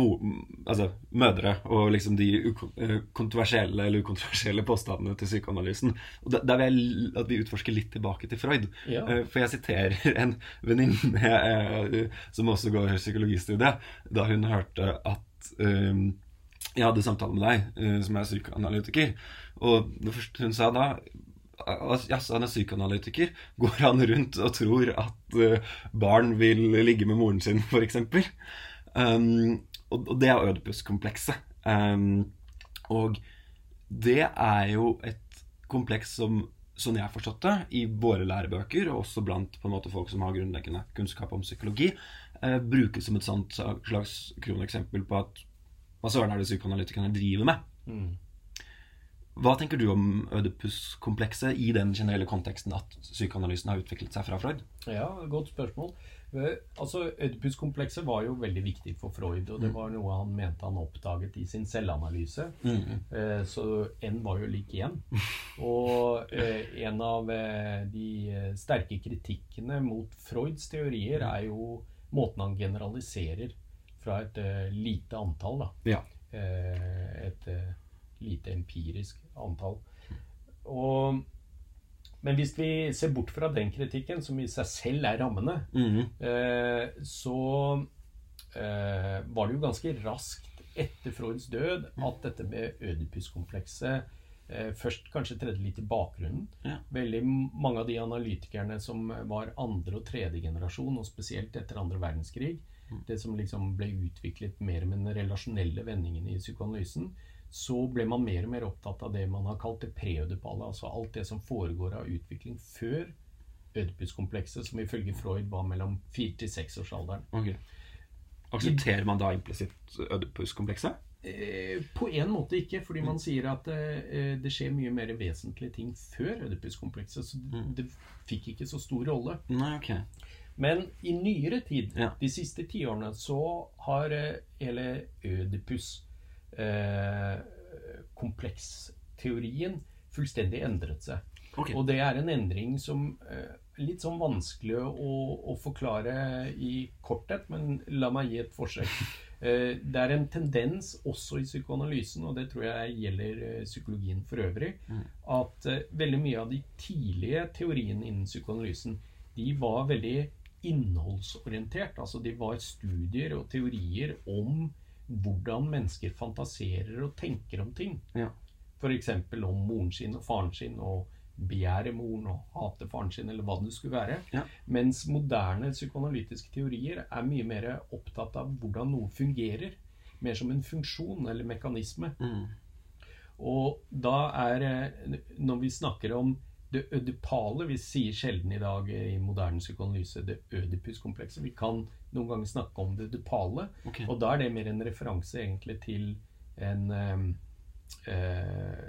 B: altså, mødre og liksom de eh, kontroversielle eller ukontroversielle påstandene til psykoanalysen. Og Der vil jeg at vi utforsker litt tilbake til Freud.
C: Ja.
B: Eh, For jeg siterer en venninne som også går psykologistudiet, da hun hørte at um, jeg hadde samtale med deg, som er psykoanalytiker. Og det første hun sa da Jaså, han er psykoanalytiker. Går han rundt og tror at eh, barn vil ligge med moren sin, f.eks.? Um, og, det er Ødipus-komplekset. Um, og det er jo et kompleks som, sånn jeg har forstått det, i våre lærebøker, og også blant måte folk som har grunnleggende kunnskap om psykologi, uh, brukes som et slags kroneksempel på at hva søren er det psykoanalytikerne driver med?
C: Mm.
B: Hva tenker du om Ødipus-komplekset i den generelle konteksten at psykoanalysen har utviklet seg fra Freud?
C: Ja, godt spørsmål. Eh, Altså, Ødipus-komplekset var jo veldig viktig for Freud, og det var noe han mente han oppdaget i sin selvanalyse. Mm. Så N var jo lik 1. Og eh, en av eh, de eh, sterke kritikkene mot Freuds teorier er jo måten han generaliserer fra et eh, lite antall, da.
B: Ja.
C: Eh, Et eh, lite empirisk antall. Og, men hvis vi ser bort fra den kritikken, som i seg selv er rammende,
B: Mhm.
C: eh, så eh, var det jo ganske raskt etter Freuds død at dette med Ødipus-komplekset eh, først kanskje tredde litt i bakgrunnen.
B: Ja.
C: Veldig mange av de analytikerne som var andre og tredje generasjon, og spesielt etter andre verdenskrig, det som liksom ble utviklet mer med den relasjonelle vendingen i psykoanalysen, så ble man mer og mer opptatt av det man har kalt det preødipale, altså alt det som foregår av utvikling før ødepuskomplekset, som ifølge Freud var mellom 4 til 6-årsalderen.
B: Ok. Aksepterer man da implisitt Ødipus-komplekset?
C: Eh, på en måte ikke, fordi man sier at eh, det skjer mye mer vesentlige ting før Ødipus-komplekset, så
B: Mm.
C: det fikk ikke så stor rolle.
B: Nei, okay.
C: Men i nyere tid,
B: Ja.
C: de siste tiårene, så har eh, hele Ødipus kompleksteorien fullstendig endret seg.
B: Okay.
C: Og det er en endring som eh, er litt sånn vanskelig å, å forklare i korthet, men la meg gi et forsøk. [laughs] Eh, det er en tendens også i psykoanalysen, og det tror jeg gjelder eh, psykologien for øvrig,
B: Mm.
C: at eh, veldig mye av de tidlige teoriene innen psykoanalysen de var veldig innholdsorientert. Altså de var studier og teorier om hvordan mennesker fantaserer og tenker om ting.
B: Ja.
C: F.eks. om moren sin og faren sin og begjære moren og hater faren sin, eller hva det skulle være.
B: Ja.
C: Mens moderne psykoanalytiske teorier er mye mer opptatt av hvordan noe fungerer. Mer som en funksjon eller mekanisme.
B: Mm.
C: Og da er eh, Når vi snakker om det ødipale Vi sier sjelden i dag eh, i moderne psykoanalyse det ødipuskomplekset. Vi kan noen ganger snakke om det ødipale.
B: okay.
C: Og da er det mer en referanse egentlig til en eh, eh,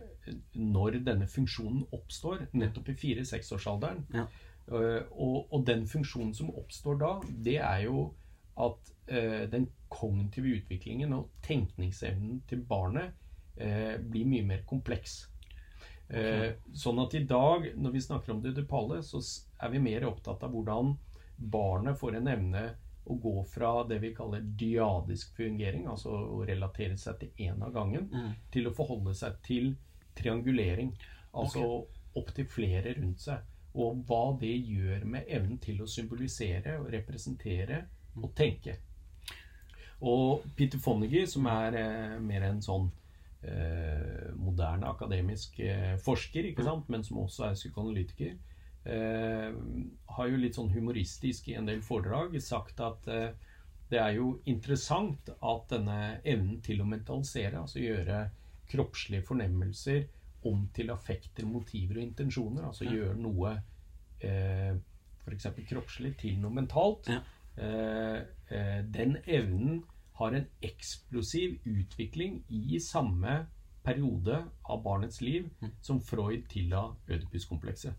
C: Når denne funksjonen oppstår, nettopp i fire-seksårsalderen.
B: Ja.
C: Eh, og, og den funksjonen som oppstår da, det er jo at uh, den kognitive utviklingen og tenkningsevnen til barnet uh, blir mye mer kompleks. Eh, sånn at i dag, når vi snakker om det dupale, så er vi mer opptatt av hvordan barnet får en evne å gå fra det vi kaller dyadisk fungering, altså å relatere seg til én av gangen,
B: Mm.
C: til å forholde seg til triangulering. Altså opptil flere rundt seg. Og hva det gjør med evnen til å symbolisere og representere og tenke. Og Peter Fonagy, som er eh, mer en sånn moderne akademisk eh, forsker, ikke sant? men som også er psykoanalytiker, eh, har jo litt sånn humoristisk i en del foredrag sagt at eh, det er jo interessant at denne evnen til å mentalisere, altså gjøre kroppslige fornemmelser om til affekter, motiver og intensjoner, altså gjøre noe eh, f.eks. kroppslig til noe mentalt,
B: Ja.
C: eh, eh, den evnen har en eksplosiv utvikling i samme periode av barnets liv som Freud tilla Ødipus-komplekset.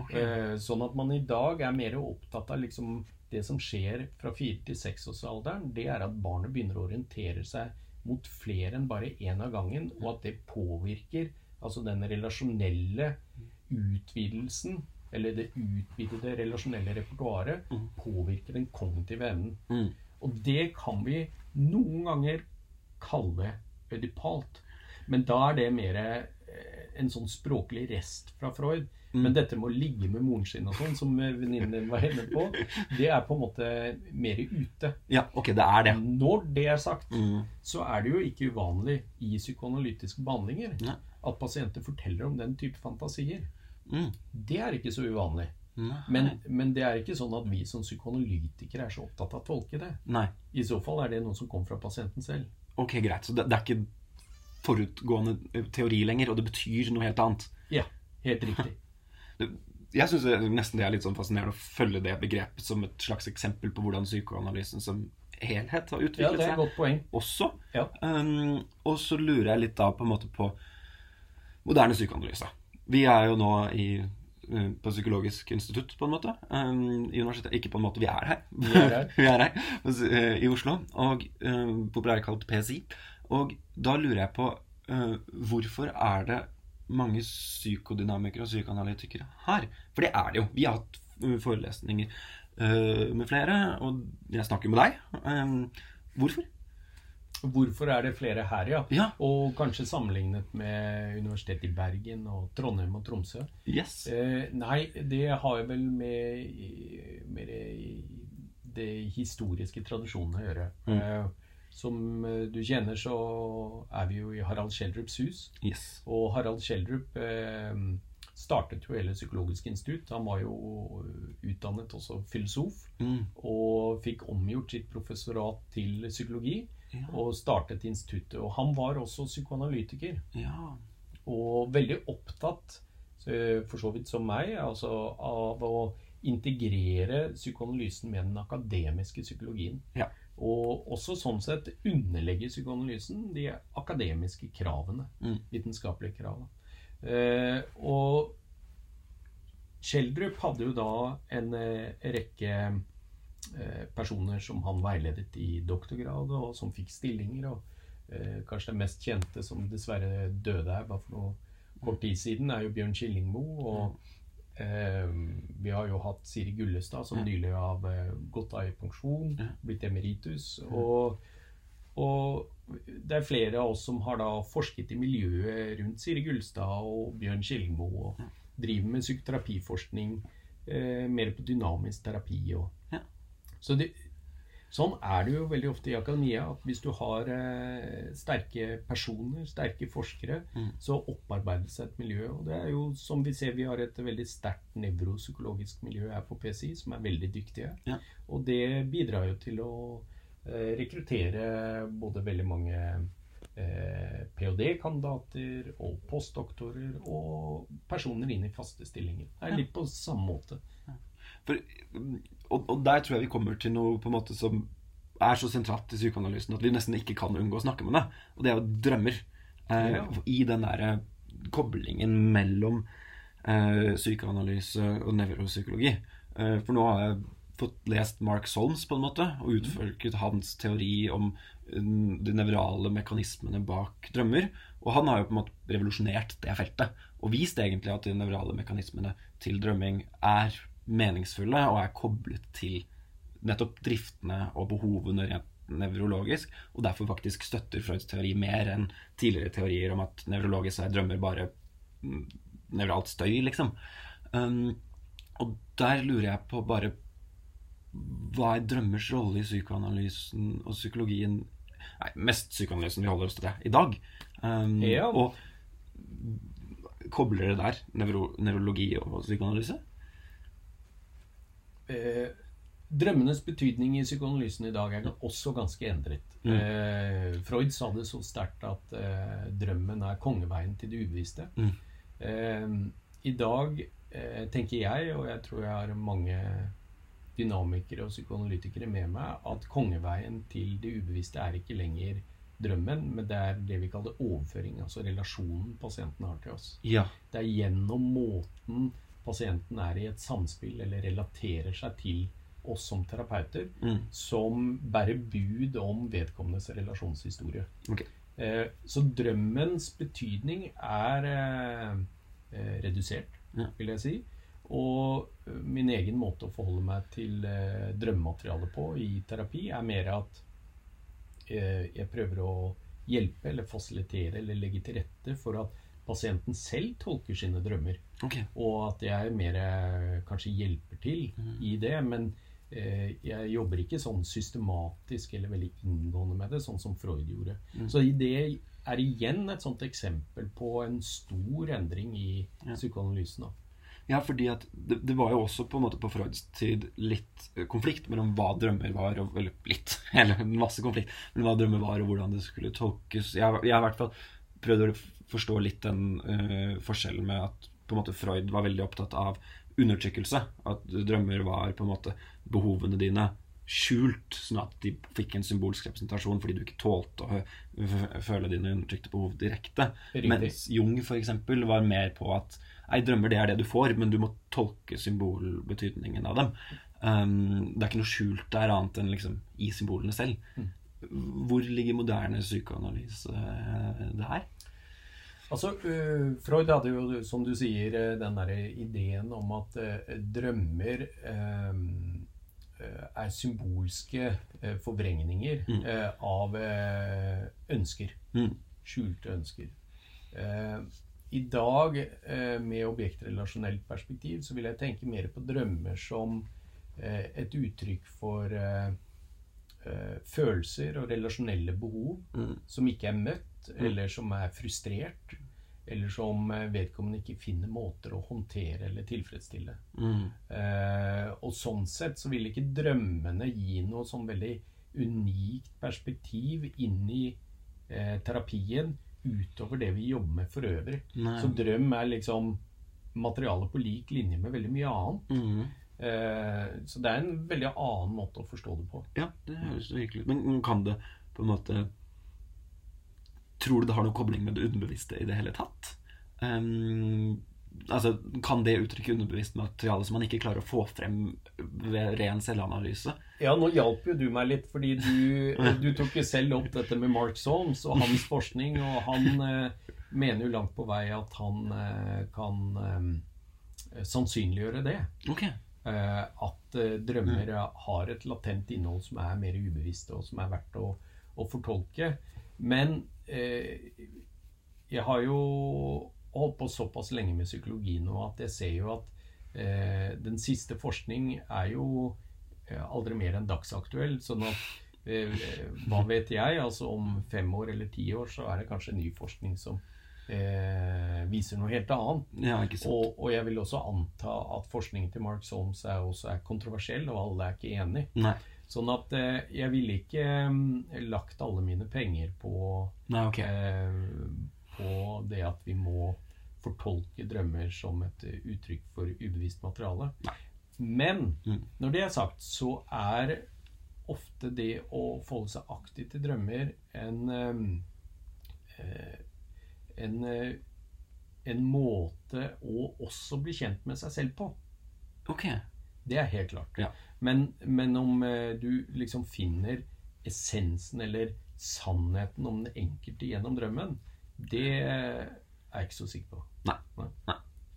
B: Ok.
C: Eh, sånn at man i dag er mer opptatt av liksom det som skjer fra fire til seksårsalderen, det er at barnet begynner å orientere seg mot flere enn bare én av gangen, og at det påvirker altså den relasjonelle utvidelsen, eller det utvidede relasjonelle repertoaret, påvirker den kognitive evnen.
B: Mm.
C: Og det kan vi noen ganger kalle ødipalt. Men da er det mer eh, en sånn språklig rest fra Freud. Men dette med å ligge med moren sin og sånn, som venninnen din var inne på, det er på en måte mer ute.
B: Ja, ok, det er det.
C: Når det er sagt,
B: Mm.
C: så er det jo ikke uvanlig i psykoanalytiske behandlinger
B: ja.
C: at pasienter forteller om den type fantasier.
B: Mm.
C: Det er ikke så uvanlig. Men, men det er ikke sånn at vi som psykoanalytikere er så opptatt av å tolke det.
B: Nei.
C: I så fall er det noe som kommer fra pasienten selv.
B: Ok, greit. Så det, det er ikke forutgående eh, teori lenger, og det betyr noe helt annet.
C: Ja, helt riktig. [laughs]
B: Jeg syns nesten det er litt sånn fascinerende å følge det begrepet som et slags eksempel på hvordan psykoanalysen som helhet har utviklet seg.
C: Ja, det er et godt poeng.
B: også.
C: Ja.
B: Um, og så lurer jeg litt da på en måte på moderne psykoanalyse. Vi er jo nå i, på Psykologisk institutt, på en måte. Um, I universitetet. Ikke på en måte, vi er her.
C: Vi er her. [laughs]
B: vi er her uh, i Oslo. Og uh, populært kalt PSI. Og da lurer jeg på hvorfor er det mange psykodynamikere og psykoanalytikere her? For det er det jo. Vi har hatt forelesninger med flere, og jeg snakker med deg. Um, hvorfor?
C: Hvorfor er det flere her, ja?
B: Ja.
C: Og kanskje sammenlignet med Universitetet i Bergen og Trondheim og Tromsø?
B: Yes.
C: Eh, nei, det har vel med, med det, det historiske tradisjonene å gjøre.
B: Mm.
C: Eh, som eh, du kjenner, så er vi jo i Harald Schjelderups hus.
B: yes.
C: Og Harald Schjelderup eh, startet jo hele Psykologisk institutt. Han var jo utdannet også filosof,
B: Mm.
C: og fikk omgjort sitt professorat til psykologi.
B: Ja.
C: Og startet instituttet. Og han var også psykoanalytiker.
B: ja.
C: Og veldig opptatt, eh, for så vidt som meg, altså av å integrere psykoanalysen med den akademiske psykologien.
B: Ja.
C: Og også sånn sett underlegge psykoanalysen de akademiske kravene.
B: Mm.
C: Vitenskapelige kravene. Eh, og Schjelderup hadde jo da en eh, rekke personer som han veiledet i doktorgrad, og som fikk stillinger. og eh, Kanskje den mest kjente som dessverre døde her bare for noe kort tid siden, er jo Bjørn Killingmo. Og eh, vi har jo hatt Siri Gullestad, som nylig har eh, gått av i pensjon, blitt emeritus. Og, og det er flere av oss som har da forsket i miljøet rundt Siri Gullestad og Bjørn Killingmo, og driver med psykoterapiforskning, eh, mer på dynamisk terapi og
B: Ja.
C: Så det, Sånn er det jo veldig ofte i akademia. at Hvis du har eh, sterke personer, sterke forskere,
B: Mm.
C: så seg et miljø. Og det er jo som vi ser, vi har et veldig sterkt nevropsykologisk miljø her på PCI, som er veldig dyktige.
B: Ja.
C: Og det bidrar jo til å eh, rekruttere både veldig mange eh, ph.d.-kandidater og postdoktorer og personer inn i faste stillinger. Det er
B: Ja.
C: litt på samme måte.
B: For, og, og der tror jeg vi kommer til noe på en måte som er så sentralt i psykoanalysen at vi nesten ikke kan unngå å snakke med det. Og det er jo drømmer. Eh,
C: Ja.
B: I den derre koblingen mellom eh, psykoanalyse og nevropsykologi. Eh, for nå har jeg fått lest Mark Solms på en måte, og utfolket hans teori om mm, de nevrale mekanismene bak drømmer. Og han har jo på en måte revolusjonert det feltet, og vist egentlig at de nevrale mekanismene til drømming er meningsfulle og er koblet til nettopp driftene og behovene rent nevrologisk, og derfor faktisk støtter Freuds teori mer enn tidligere teorier om at nevrologisk er drømmer bare mm, nevralt støy, liksom. Um, og der lurer jeg på bare hva er drømmers rolle i psykoanalysen og psykologien Nei, mest psykoanalysen vi holder oss til det i dag. Um,
C: Ja.
B: Og kobler det der nevro, nevrologi og psykoanalyse?
C: Eh, drømmenes betydning i psykoanalysen i dag er også ganske endret.
B: Mm.
C: Eh, Freud sa det så sterkt at eh, drømmen er kongeveien til det ubevisste.
B: Mm.
C: Eh, I dag eh, tenker jeg, og jeg tror jeg har mange dynamikere og psykoanalytikere med meg, at kongeveien til det ubevisste er ikke lenger drømmen, men det er det vi kaller overføring, altså relasjonen pasienten har til oss.
B: Ja.
C: Det er gjennom måten pasienten er i et samspill eller relaterer seg til oss som terapeuter,
B: Mm.
C: som bærer bud om vedkommendes relasjonshistorie.
B: Okay.
C: Eh, så drømmens betydning er eh, eh, redusert,
B: Ja.
C: vil jeg si. Og min egen måte å forholde meg til eh, drømmematerialet på i terapi, er mer at jeg prøver å hjelpe eller fasilitere eller legge til rette for at pasienten selv tolker sine drømmer.
B: Okay.
C: Og at jeg mer eh, kanskje hjelper til i det. Men eh, jeg jobber ikke sånn systematisk eller veldig inngående med det, sånn som Freud gjorde.
B: Mm.
C: Så det er igjen et sånt eksempel på en stor endring i
B: Ja.
C: psykoanalysen.
B: Ja, fordi at det, det var jo også på en måte på Freuds tid litt eh, konflikt mellom hva drømmer var, og, eller litt, [laughs] eller masse konflikt, men hva drømmer var, og hvordan det skulle tolkes. Jeg, jeg i hvert fall prøvd å forstå litt den uh, forskjellen med at på en måte Freud var veldig opptatt av undertrykkelse. At drømmer var på en måte behovene dine skjult, sånn at de fikk en symbolsk representasjon fordi du ikke tålte å føle dine undertrykte behov direkte.
C: Riktig.
B: Mens Jung eksempel var mer på at Nei, drømmer det er det du får, men du må tolke symbolbetydningen av dem. Um, det er ikke noe skjult der annet enn liksom i symbolene selv. Hvor ligger moderne psykoanalyse eh, der?
C: Altså, øh, Freud hadde jo, som du sier, øh, den derre ideen om at drømmer er symbolske forvrengninger
B: Mm.
C: av ønsker.
B: Mm.
C: Skjulte ønsker. Eh, I dag, eh, med objektrelasjonelt perspektiv, så vil jeg tenke mer på drømmer som eh, et uttrykk for eh, eh, følelser og relasjonelle behov
B: Mm.
C: som ikke er møtt, eller som er frustrert, eller som eh, vedkommende ikke finner måter å håndtere eller tilfredsstille.
B: Mm.
C: Eh, og sånn sett så vil ikke drømmene gi noe sånn veldig unikt perspektiv inn i eh, terapien utover det vi jobber med for øvrig.
B: Nei.
C: Så drøm er liksom materiale på lik linje med veldig mye annet.
B: Mm.
C: Eh, så det er en veldig annen måte å forstå det på.
B: Ja, det høres virkelig ut. Men kan det på en måte Tror du det har noen kobling med det underbevisste i det hele tatt? Um, altså, Kan det uttrykke underbevisst materiale som man ikke klarer å få frem ved ren selvanalyse?
C: Ja, nå hjalp jo du meg litt, fordi du, du tok jo selv opp dette med Mark Solms og hans forskning, og han eh, mener jo langt på vei at han eh, kan eh, sannsynliggjøre det.
B: Ok.
C: Eh, at eh, drømmer har et latent innhold som er mer ubevisst, og som er verdt å, å fortolke. Men eh, jeg har jo holdt på såpass lenge med psykologi nå at jeg ser jo at eh, den siste forskning er jo eh, aldri mer enn dagsaktuell. Sånn at eh, hva vet jeg? Altså om fem år eller ti år så er det kanskje ny forskning som eh, viser noe helt annet.
B: Ja.
C: Og, og jeg vil også anta at forskningen til Mark Solms er også er kontroversiell, og alle er ikke enig.
B: Nei.
C: Sånn at eh, jeg ville ikke mm, lagt alle mine penger på,
B: Nei, okay.
C: eh, på det at vi må fortolke drømmer som et eh, uttrykk for ubevisst materiale.
B: Nei.
C: Men
B: Mm.
C: når det er sagt, så er ofte det å forholde seg aktivt til drømmer en eh, eh, en, eh, en måte å også bli kjent med seg selv på.
B: Ok.
C: Det er helt klart.
B: Ja.
C: Men, men om eh, du liksom finner essensen eller sannheten om den enkelte gjennom drømmen, det er jeg ikke så sikker på.
B: Nei,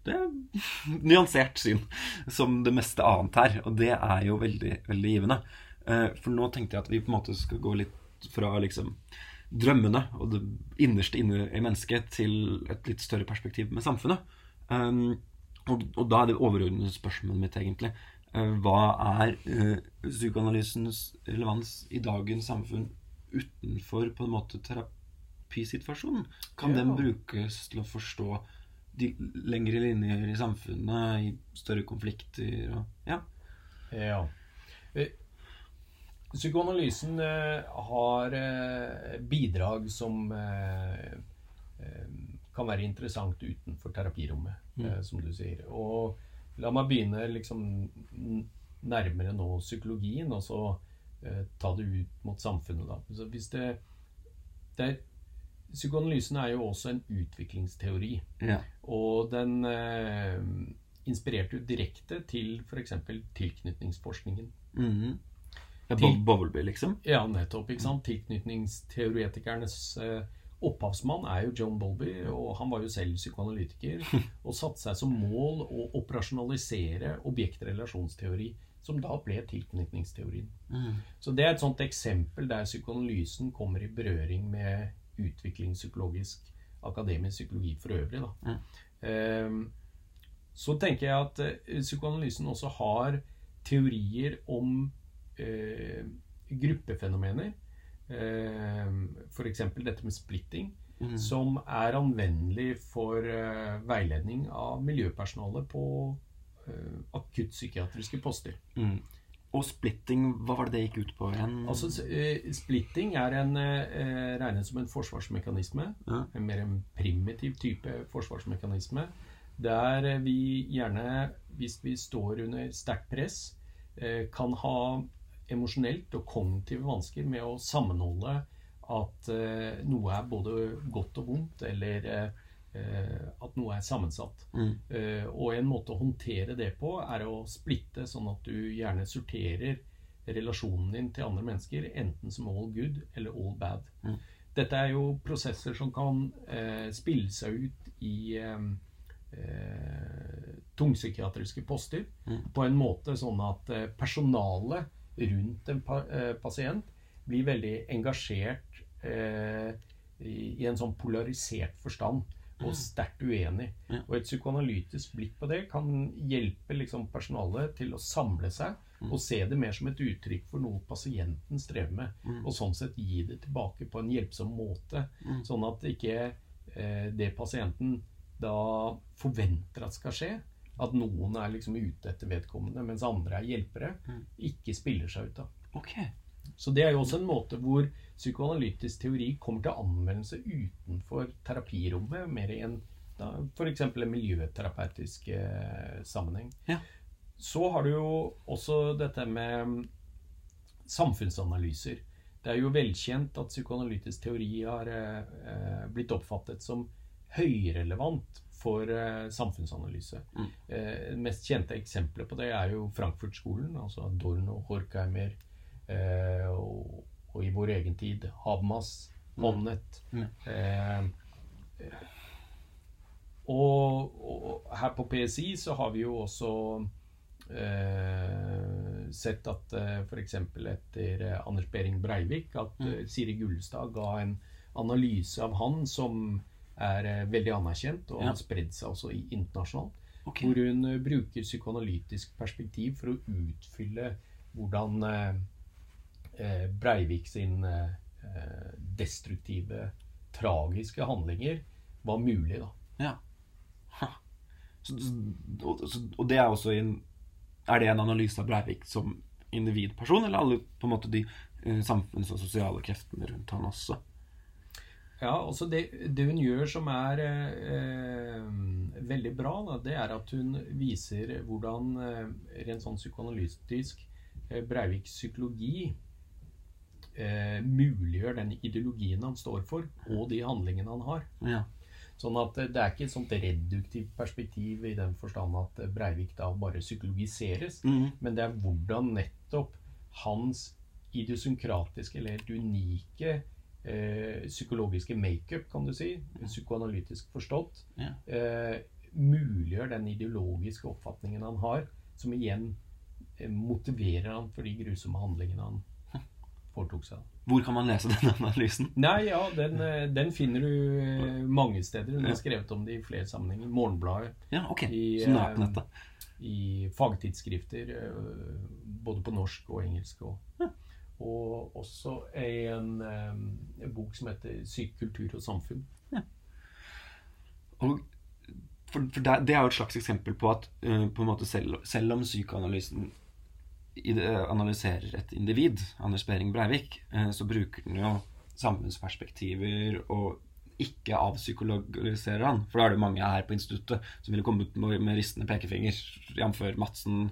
B: Det er [laughs] nyansert syn, som det meste annet her. Og det er jo veldig, veldig givende. Eh, For nå tenkte jeg at vi på en måte skal gå litt fra liksom drømmene og det innerste inne i mennesket til et litt større perspektiv med samfunnet. Um, og, og da er det overordnede spørsmålet mitt egentlig uh, Hva er uh, psykoanalysens relevans i dagens samfunn utenfor på en måte terapisituasjonen? Kan
C: Ja.
B: den brukes til å forstå de lengre linjer i samfunnet, i større konflikter og Ja.
C: Ja. Psykoanalysen eh, har eh, bidrag som eh, kan være interessant utenfor terapirommet, eh, som du sier. Og la meg begynne liksom nærmere nå psykologien, og så ta det ut mot samfunnet, da. Så hvis det, det er, Psykoanalysen er jo også en utviklingsteori.
B: ja.
C: Og den eh, inspirerte jo direkte til f.eks. tilknytningsforskningen.
B: Mm ja
C: Til-
B: Bob Bowlby, liksom?
C: Ja, nettopp. ikke sant? Tilknytningsteoretikernes eh, opphavsmann er jo John Bolby, og han var jo selv psykoanalytiker. [laughs] Og satte seg som mål å operasjonalisere objektrelasjonsteori, som da ble tilknytningsteorien.
B: Mm.
C: Så det er et sånt eksempel der psykoanalysen kommer i berøring med utviklingspsykologisk akademisk psykologi for øvrig. Da. Ehm, så tenker jeg at eh, psykoanalysen også har teorier om eh, gruppefenomener. Eh, F.eks. dette med splitting,
B: mm.
C: som er anvendelig for eh, veiledning av miljøpersonale på eh, akuttpsykiatriske poster.
B: Mm. Og splitting, hva var det det gikk ut på igjen?
C: Altså, eh, Splitting er en, eh, regnet som en forsvarsmekanisme.
B: Ja.
C: En mer en primitiv type forsvarsmekanisme. Der eh, vi gjerne, hvis vi står under sterkt press, kan ha emosjonelt og kognitive vansker med å sammenholde at eh, noe er både godt og vondt, eller eh, at noe er sammensatt.
B: Mm.
C: Eh, og en måte å håndtere det på er å splitte, sånn at du gjerne sorterer relasjonen din til andre mennesker enten som all good eller all bad.
B: Mm.
C: Dette er jo prosesser som kan eh, spille seg ut i eh, eh, tungpsykiatriske poster
B: Mm.
C: på en måte sånn at personalet rundt en eh, pasient blir veldig engasjert eh, i, en sånn polarisert forstand og sterkt uenig. Og et psykoanalytisk blikk på det kan hjelpe liksom personalet til å samle seg og se det mer som et uttrykk for noe pasienten strever med.
B: Mm.
C: Og sånn sett gi det tilbake på en hjelpsom måte.
B: Mm.
C: Sånn at ikke eh, det pasienten da forventer at skal skje, at noen er liksom ute etter vedkommende, mens andre er hjelpere,
B: Mm.
C: ikke spiller seg ut av.
B: Okay.
C: Så det er jo også en måte hvor psykoanalytisk teori kommer til anvendelse utenfor terapirommet, mer i en f.eks. en miljøterapeutisk eh, sammenheng.
B: Ja.
C: Så har du jo også dette med samfunnsanalyser. Det er jo velkjent at psykoanalytisk teori har eh, eh, blitt oppfattet som høyrelevant for eh, samfunnsanalyse.
B: Mm.
C: Eh, mest kjente eksempelet på det er jo Frankfurt-skolen, altså og Horkheimer eh, og, og i vår egen tid Habermas, Monnet.
B: Mm.
C: Eh, og, og her på PSI så har vi jo også eh, sett at eh, f.eks. etter Anders Behring Breivik at
B: Mm.
C: Siri Gullestad ga en analyse av han som er eh, veldig anerkjent og har spredd seg også internasjonalt.
B: Okay.
C: Hvor hun eh, bruker psykoanalytisk perspektiv for å utfylle hvordan eh, Breivik sin destruktive, tragiske handlinger var mulig, da.
B: Ja. Så, og, det er også en Er det en analyse av Breivik som individperson, eller alle på en måte de samfunns- og sosiale kreftene rundt han også?
C: Ja, altså det, det, hun gjør som er eh, veldig bra, da, det er at hun viser hvordan eh, rent sånn psykoanalytisk eh, Breiviks psykologi eh, muliggjør den ideologien han står for, og de handlingene han har.
B: Ja.
C: Sånn at det er ikke et sånt reduktivt perspektiv i den forstand at Breivik da bare psykologiseres, mm. men det er hvordan nettopp hans idiosynkratiske eller helt unike eh, psykologiske makeup, kan du si, psykoanalytisk forstått, ja. eh, muliggjør den ideologiske oppfatningen han har, som igjen eh, motiverer han for de grusomme handlingene han [laughs] foretok seg.
B: Hvor kan man lese denne analysen?
C: Nei, ja, Den, eh, den finner du eh, mange steder. Hun har skrevet om det i flere sammenhenger. Morgenbladet.
B: Ja, ok. I, Så nært
C: I fagtidsskrifter, både på norsk og engelsk. Og. Og også en, en bok som heter 'Syk kultur og samfunn'. Ja.
B: Og for, for det, det, er jo et slags eksempel på at uh, på en måte selv, selv om psykoanalysen analyserer et individ, Anders Behring Breivik, uh, så bruker den jo samfunnsperspektiver og ikke avpsykologiserer han. For da er det mange her på instituttet som ville kommet med, med ristende pekefinger, jf. Madsen,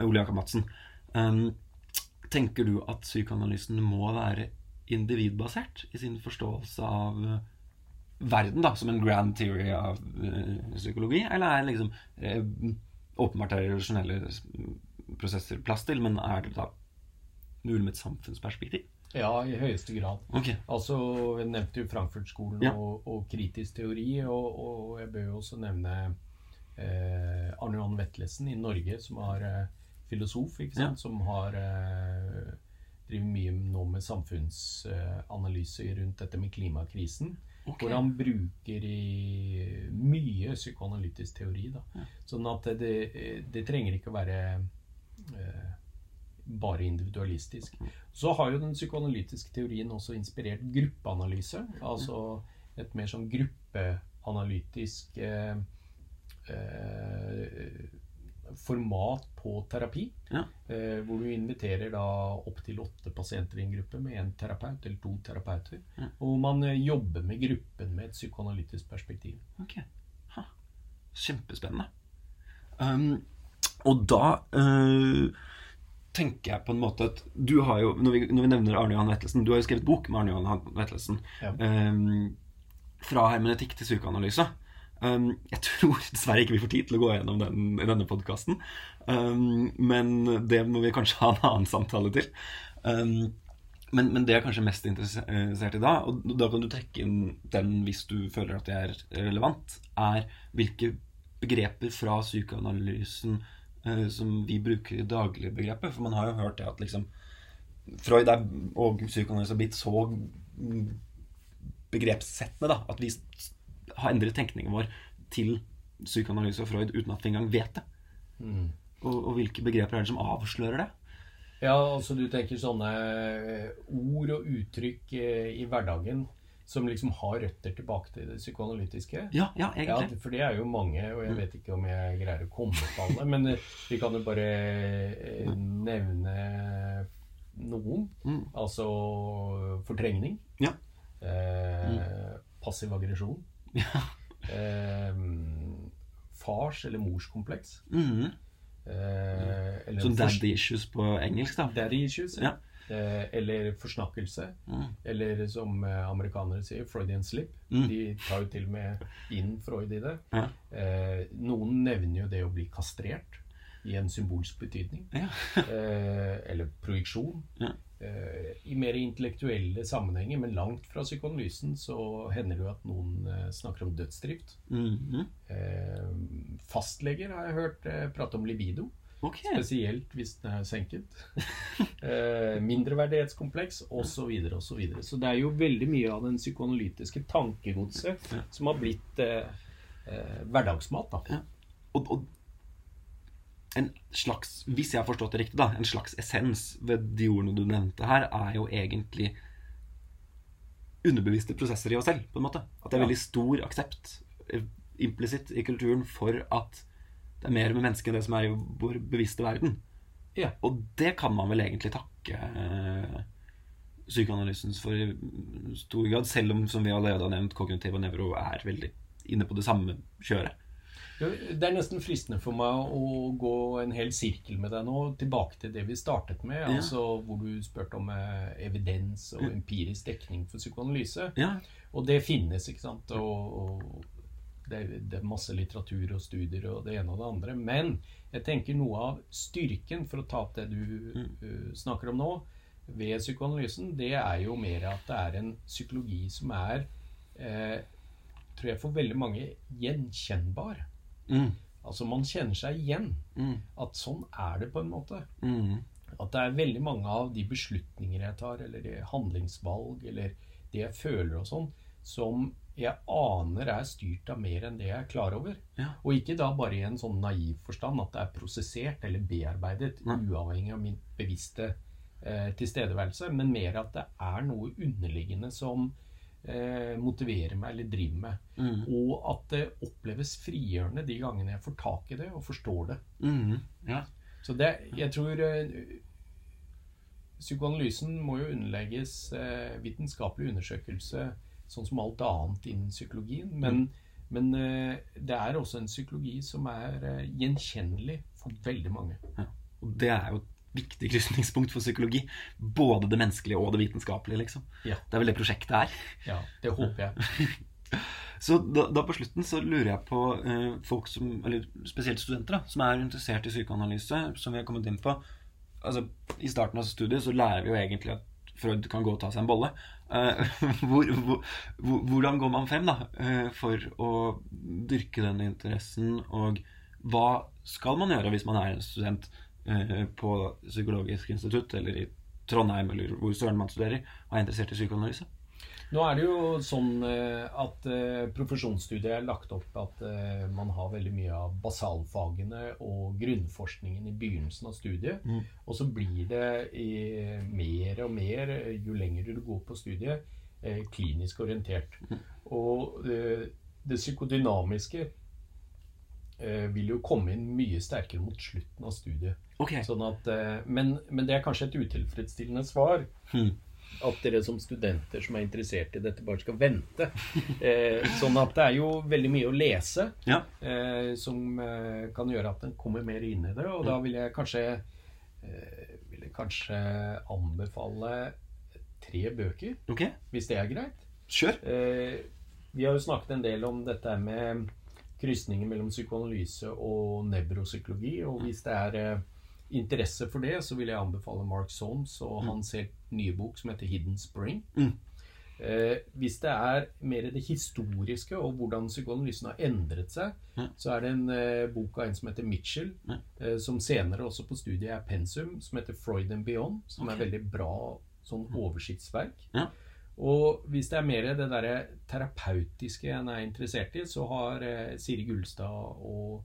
B: Ole Jakob Madsen. Um, Tenker du at psykoanalysen må være individbasert i sin forståelse av eh, verden, da, som en grand theory av uh, psykologi? Eller er liksom uh, Åpenbart er relasjonelle prosesser plass til, men er det da mulig med et samfunnsperspektiv?
C: Ja, i høyeste grad.
B: Okay.
C: Altså, Jeg nevnte jo Frankfurt-skolen ja. og, og, kritisk teori, og, og, jeg bør jo også nevne eh, Arne Johan Vetlesen i Norge, som har eh, filosof ja. som har eh, driver mye nå med samfunnsanalyse rundt dette med klimakrisen. Okay. Hvor han bruker i mye psykoanalytisk teori. Da. Ja. Sånn at det, det, trenger ikke å være eh, bare individualistisk. Mm. Så har jo den psykoanalytiske teorien også inspirert gruppeanalyse. Altså et mer sånn gruppeanalytisk eh, eh, format på terapi. Ja. Eh, hvor du inviterer da opptil åtte pasienter i en gruppe med en terapeut eller to terapeuter. Ja. Og man eh, jobber med gruppen med et psykoanalytisk perspektiv.
B: Ok. Ha. Kjempespennende. Um, og da uh, tenker jeg på en måte at du har jo Når vi, når vi nevner Arne Johan Vettelsen Du har jo skrevet bok med Arne Johan Vettelsen. Ja. Um, fra hermenetikk til psykoanalyse. Um, jeg tror [laughs] dessverre ikke vi får tid til å gå gjennom den i denne podkasten. Um, men det må vi kanskje ha en annen samtale til. Um, men, men, det jeg er kanskje mest interessert i da, og da kan du trekke inn den hvis du føler at det er relevant, er hvilke begreper fra psykoanalysen uh, som vi bruker i dagligbegrepet. For man har jo hørt det at liksom Freud er, og psykoanalyse har blitt så begrepssettende da, at vi har endret tenkningen vår til psykoanalyse og Freud uten at vi engang vet det. Mm. Og, og, hvilke begreper er det som avslører det?
C: Ja, altså du tenker sånne eh, ord og uttrykk eh, i hverdagen som liksom har røtter tilbake til det psykoanalytiske.
B: Ja, ja, egentlig.
C: Ja, for det er jo mange, og jeg mm. vet ikke om jeg greier å komme på alle. Men eh, vi kan jo bare nevne noen. Mm. Altså fortrengning.
B: Ja.
C: Eh. Passiv aggresjon. Eh, fars- eller morskompleks.
B: Mm -hmm. eh, Som daddy issues på engelsk, da?
C: Daddy issues, ja. Eh, eller forsnakkelse. Mm. Eller som eh, amerikanere sier, Freudian slip. Mm. De tar jo til og med inn Freud i det. Ja. Eh, noen nevner jo det å bli kastrert i en symbolsk betydning.
B: Ja.
C: Eh, eller projeksjon. Ja. Eh, I mer intellektuelle sammenhenger, men langt fra psykoanalysen, så hender det jo at noen eh, snakker om dødsdrift.
B: Mm -hmm.
C: Fastleger har jeg hørt prate om libido.
B: Okay.
C: Spesielt hvis den er senket. [laughs] mindreverdighetskompleks osv. Så, videre, og så, videre. så det er jo veldig mye av den psykoanalytiske tankegodset som har blitt eh, hverdagsmat. da.
B: Ja. Og, og en slags Hvis jeg har forstått det riktig, da, en slags essens ved de ordene du nevnte her, er jo egentlig underbevisste prosesser i oss selv, på en måte. At det er veldig stor aksept eh, implisitt i kulturen for at det er mer med mennesket enn det som er i vår bevisste verden.
C: Ja.
B: Og det kan man vel egentlig takke eh, psykoanalysens for i stor grad, selv om, som vi allerede har nevnt, kognitiv og nevro er veldig inne på det samme kjøret.
C: Det er nesten fristende for meg å gå en hel sirkel med deg nå, tilbake til det vi startet med,
B: Ja.
C: altså hvor du spurte om eh, evidens og empirisk dekning for psykoanalyse.
B: Ja,
C: Og det finnes, ikke sant. Og, og det, er, det er masse litteratur og studier og det ene og det andre. Men jeg tenker noe av styrken, for å ta opp det du uh, snakker om nå, ved psykoanalysen, det er jo mer at det er en psykologi som er, eh, tror jeg for veldig mange, gjenkjennbar.
B: Mm,
C: Altså man kjenner seg igjen.
B: mm,
C: At sånn er det på en måte.
B: mm,
C: At det er veldig mange av de beslutninger jeg tar, eller de handlingsvalg, eller det jeg føler og sånn, som jeg aner er styrt av mer enn det jeg er klar over.
B: Ja.
C: Og ikke da bare i en sånn naiv forstand at det er prosessert eller bearbeidet,
B: ja.
C: uavhengig av min bevisste eh, tilstedeværelse, men mer at det er noe underliggende som eh, motiverer meg eller driver med.
B: mm,
C: Og at det oppleves frigjørende de gangene jeg får tak i det og forstår det.
B: mm, ja.
C: Så det, jeg tror eh, Psykoanalysen må jo underlegges eh, vitenskapelig undersøkelse, sånn som alt annet innen psykologien. Men, men eh, det er også en psykologi som er eh, gjenkjennelig for veldig mange.
B: Og det er jo viktig krysningspunkt for psykologi. Både det menneskelige og det vitenskapelige, liksom.
C: Ja.
B: Det er vel det prosjektet er.
C: Ja, det håper jeg. [laughs]
B: Så da, da på slutten så lurer jeg på eh, folk som, eller spesielt studenter, da, som er interessert i psykoanalyse, som vi har kommet inn på. Altså, I starten av studiet så lærer vi jo egentlig at Freud kan gå og ta seg en bolle. Eh, [laughs] hvor, hvor, hvor, hvordan går man frem da, eh, for å dyrke den interessen, og hva skal man gjøre hvis man er en student på Psykologisk institutt eller i Trondheim eller hvor søren man studerer, og er interessert i psykoanalyse?
C: Nå er det jo sånn eh, at eh, profesjonsstudiet er lagt opp at eh, man har veldig mye av basalfagene og grunnforskningen i begynnelsen av studiet.
B: Mm.
C: Og så blir det mer og mer, eh, jo lenger du går på studiet, eh, klinisk orientert. Og eh, det psykodynamiske eh, vil jo komme inn mye sterkere mot slutten av studiet.
B: Ok.
C: Sånn at, eh, men, men det er kanskje et utilfredsstillende svar.
B: Hmm.
C: At dere som studenter som er interessert i dette, bare skal vente. Eh, sånn at det er jo veldig mye å lese
B: Ja.
C: eh, som eh, kan gjøre at en kommer mer inn i det. Og da vil jeg kanskje, eh, vil jeg kanskje anbefale tre bøker,
B: okay.
C: hvis det er greit.
B: Kjør.
C: Eh, vi har jo snakket en del om dette med krysninger mellom psykoanalyse og nevropsykologi. Og hvis det er interesse for det, så vil jeg anbefale Mark Soames og hans helt nye bok som heter 'Hidden Spring'.
B: Mm.
C: Eh, hvis det er mer det historiske og hvordan psykoanalysen har endret seg,
B: Ja.
C: så er det en eh, bok av en som heter Mitchell,
B: Ja.
C: eh, som senere også på studiet er pensum, som heter 'Freud and Beyond', som
B: okay.
C: er veldig bra sånn oversiktsverk.
B: Ja.
C: Og hvis det er mer det derre terapeutiske en er interessert i, så har eh, Siri Gullstad og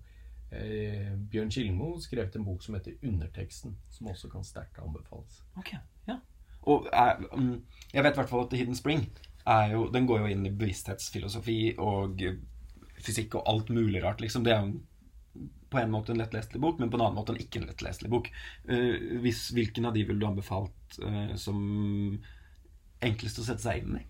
C: eh, Bjørn Kilmo skrev en bok som heter 'Underteksten', som også kan sterkt anbefales.
B: Ok, ja. Og er, um, jeg vet i hvert fall at Hidden Spring er jo, den går jo inn i bevissthetsfilosofi og eh, fysikk og alt mulig rart. liksom. Det er jo på en måte en lettleselig bok, men på en annen måte en ikke en lettleselig bok. Eh, hvis, hvilken av de ville du anbefalt eh, som enklest å sette seg inn i?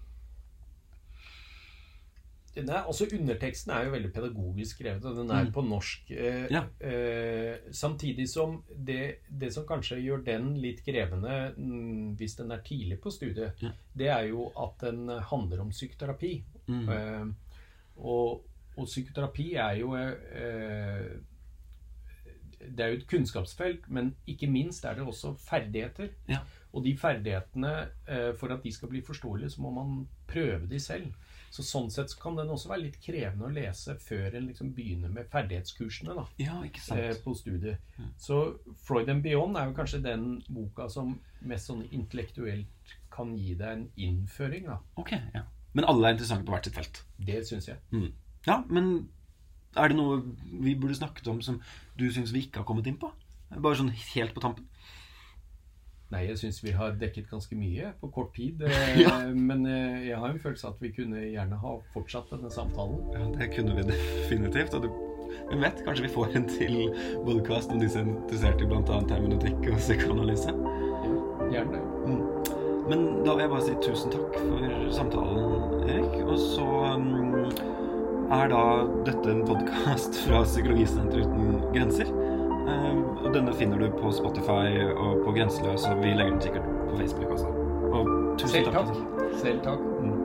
C: Nei, altså Underteksten er jo veldig pedagogisk skrevet, og den er
B: Mm.
C: på norsk. Eh,
B: Ja.
C: eh, samtidig som det, det som kanskje gjør den litt krevende mm, hvis den er tidlig på studiet,
B: Ja.
C: det er jo at den handler om psykoterapi.
B: Mm.
C: Eh, og, og psykoterapi er jo eh, Det er jo et kunnskapsfelt, men ikke minst er det også ferdigheter.
B: Ja.
C: Og de ferdighetene, eh, for at de skal bli forståelige, så må man prøve de selv. Så sånn sett så kan den også være litt krevende å lese før en liksom begynner med ferdighetskursene da,
B: Ja,
C: eh, på studiet. Så Freud and Beyond er jo kanskje den boka som mest sånn intellektuelt kan gi deg en innføring. da.
B: Ok, ja. Men alle er interessante på hvert sitt felt.
C: Det syns jeg.
B: Mm. Ja, men Er det noe vi burde snakket om som du syns vi ikke har kommet inn på? Bare sånn helt på tampen.
C: Nei, jeg syns vi har dekket ganske mye på kort tid. Eh, [laughs]
B: Ja.
C: Men eh, jeg har en følelse av at vi kunne gjerne ha fortsatt denne samtalen.
B: Ja, Det kunne vi [laughs] definitivt. Og du, hvem vet, kanskje vi får en til podkast om disse interessert i bl.a. hermeneutikk og psykoanalyse.
C: Gjerne.
B: Men da vil jeg bare si tusen takk for samtalen, Erik. Og så um, er da dette en podkast fra Psykologisenteret uten grenser. Um, og denne finner du på Spotify og på Grenseløs, og vi legger den sikkert på Facebook også. Og tusen
C: Selv
B: takk.
C: takk. Selv takk.
B: Mm.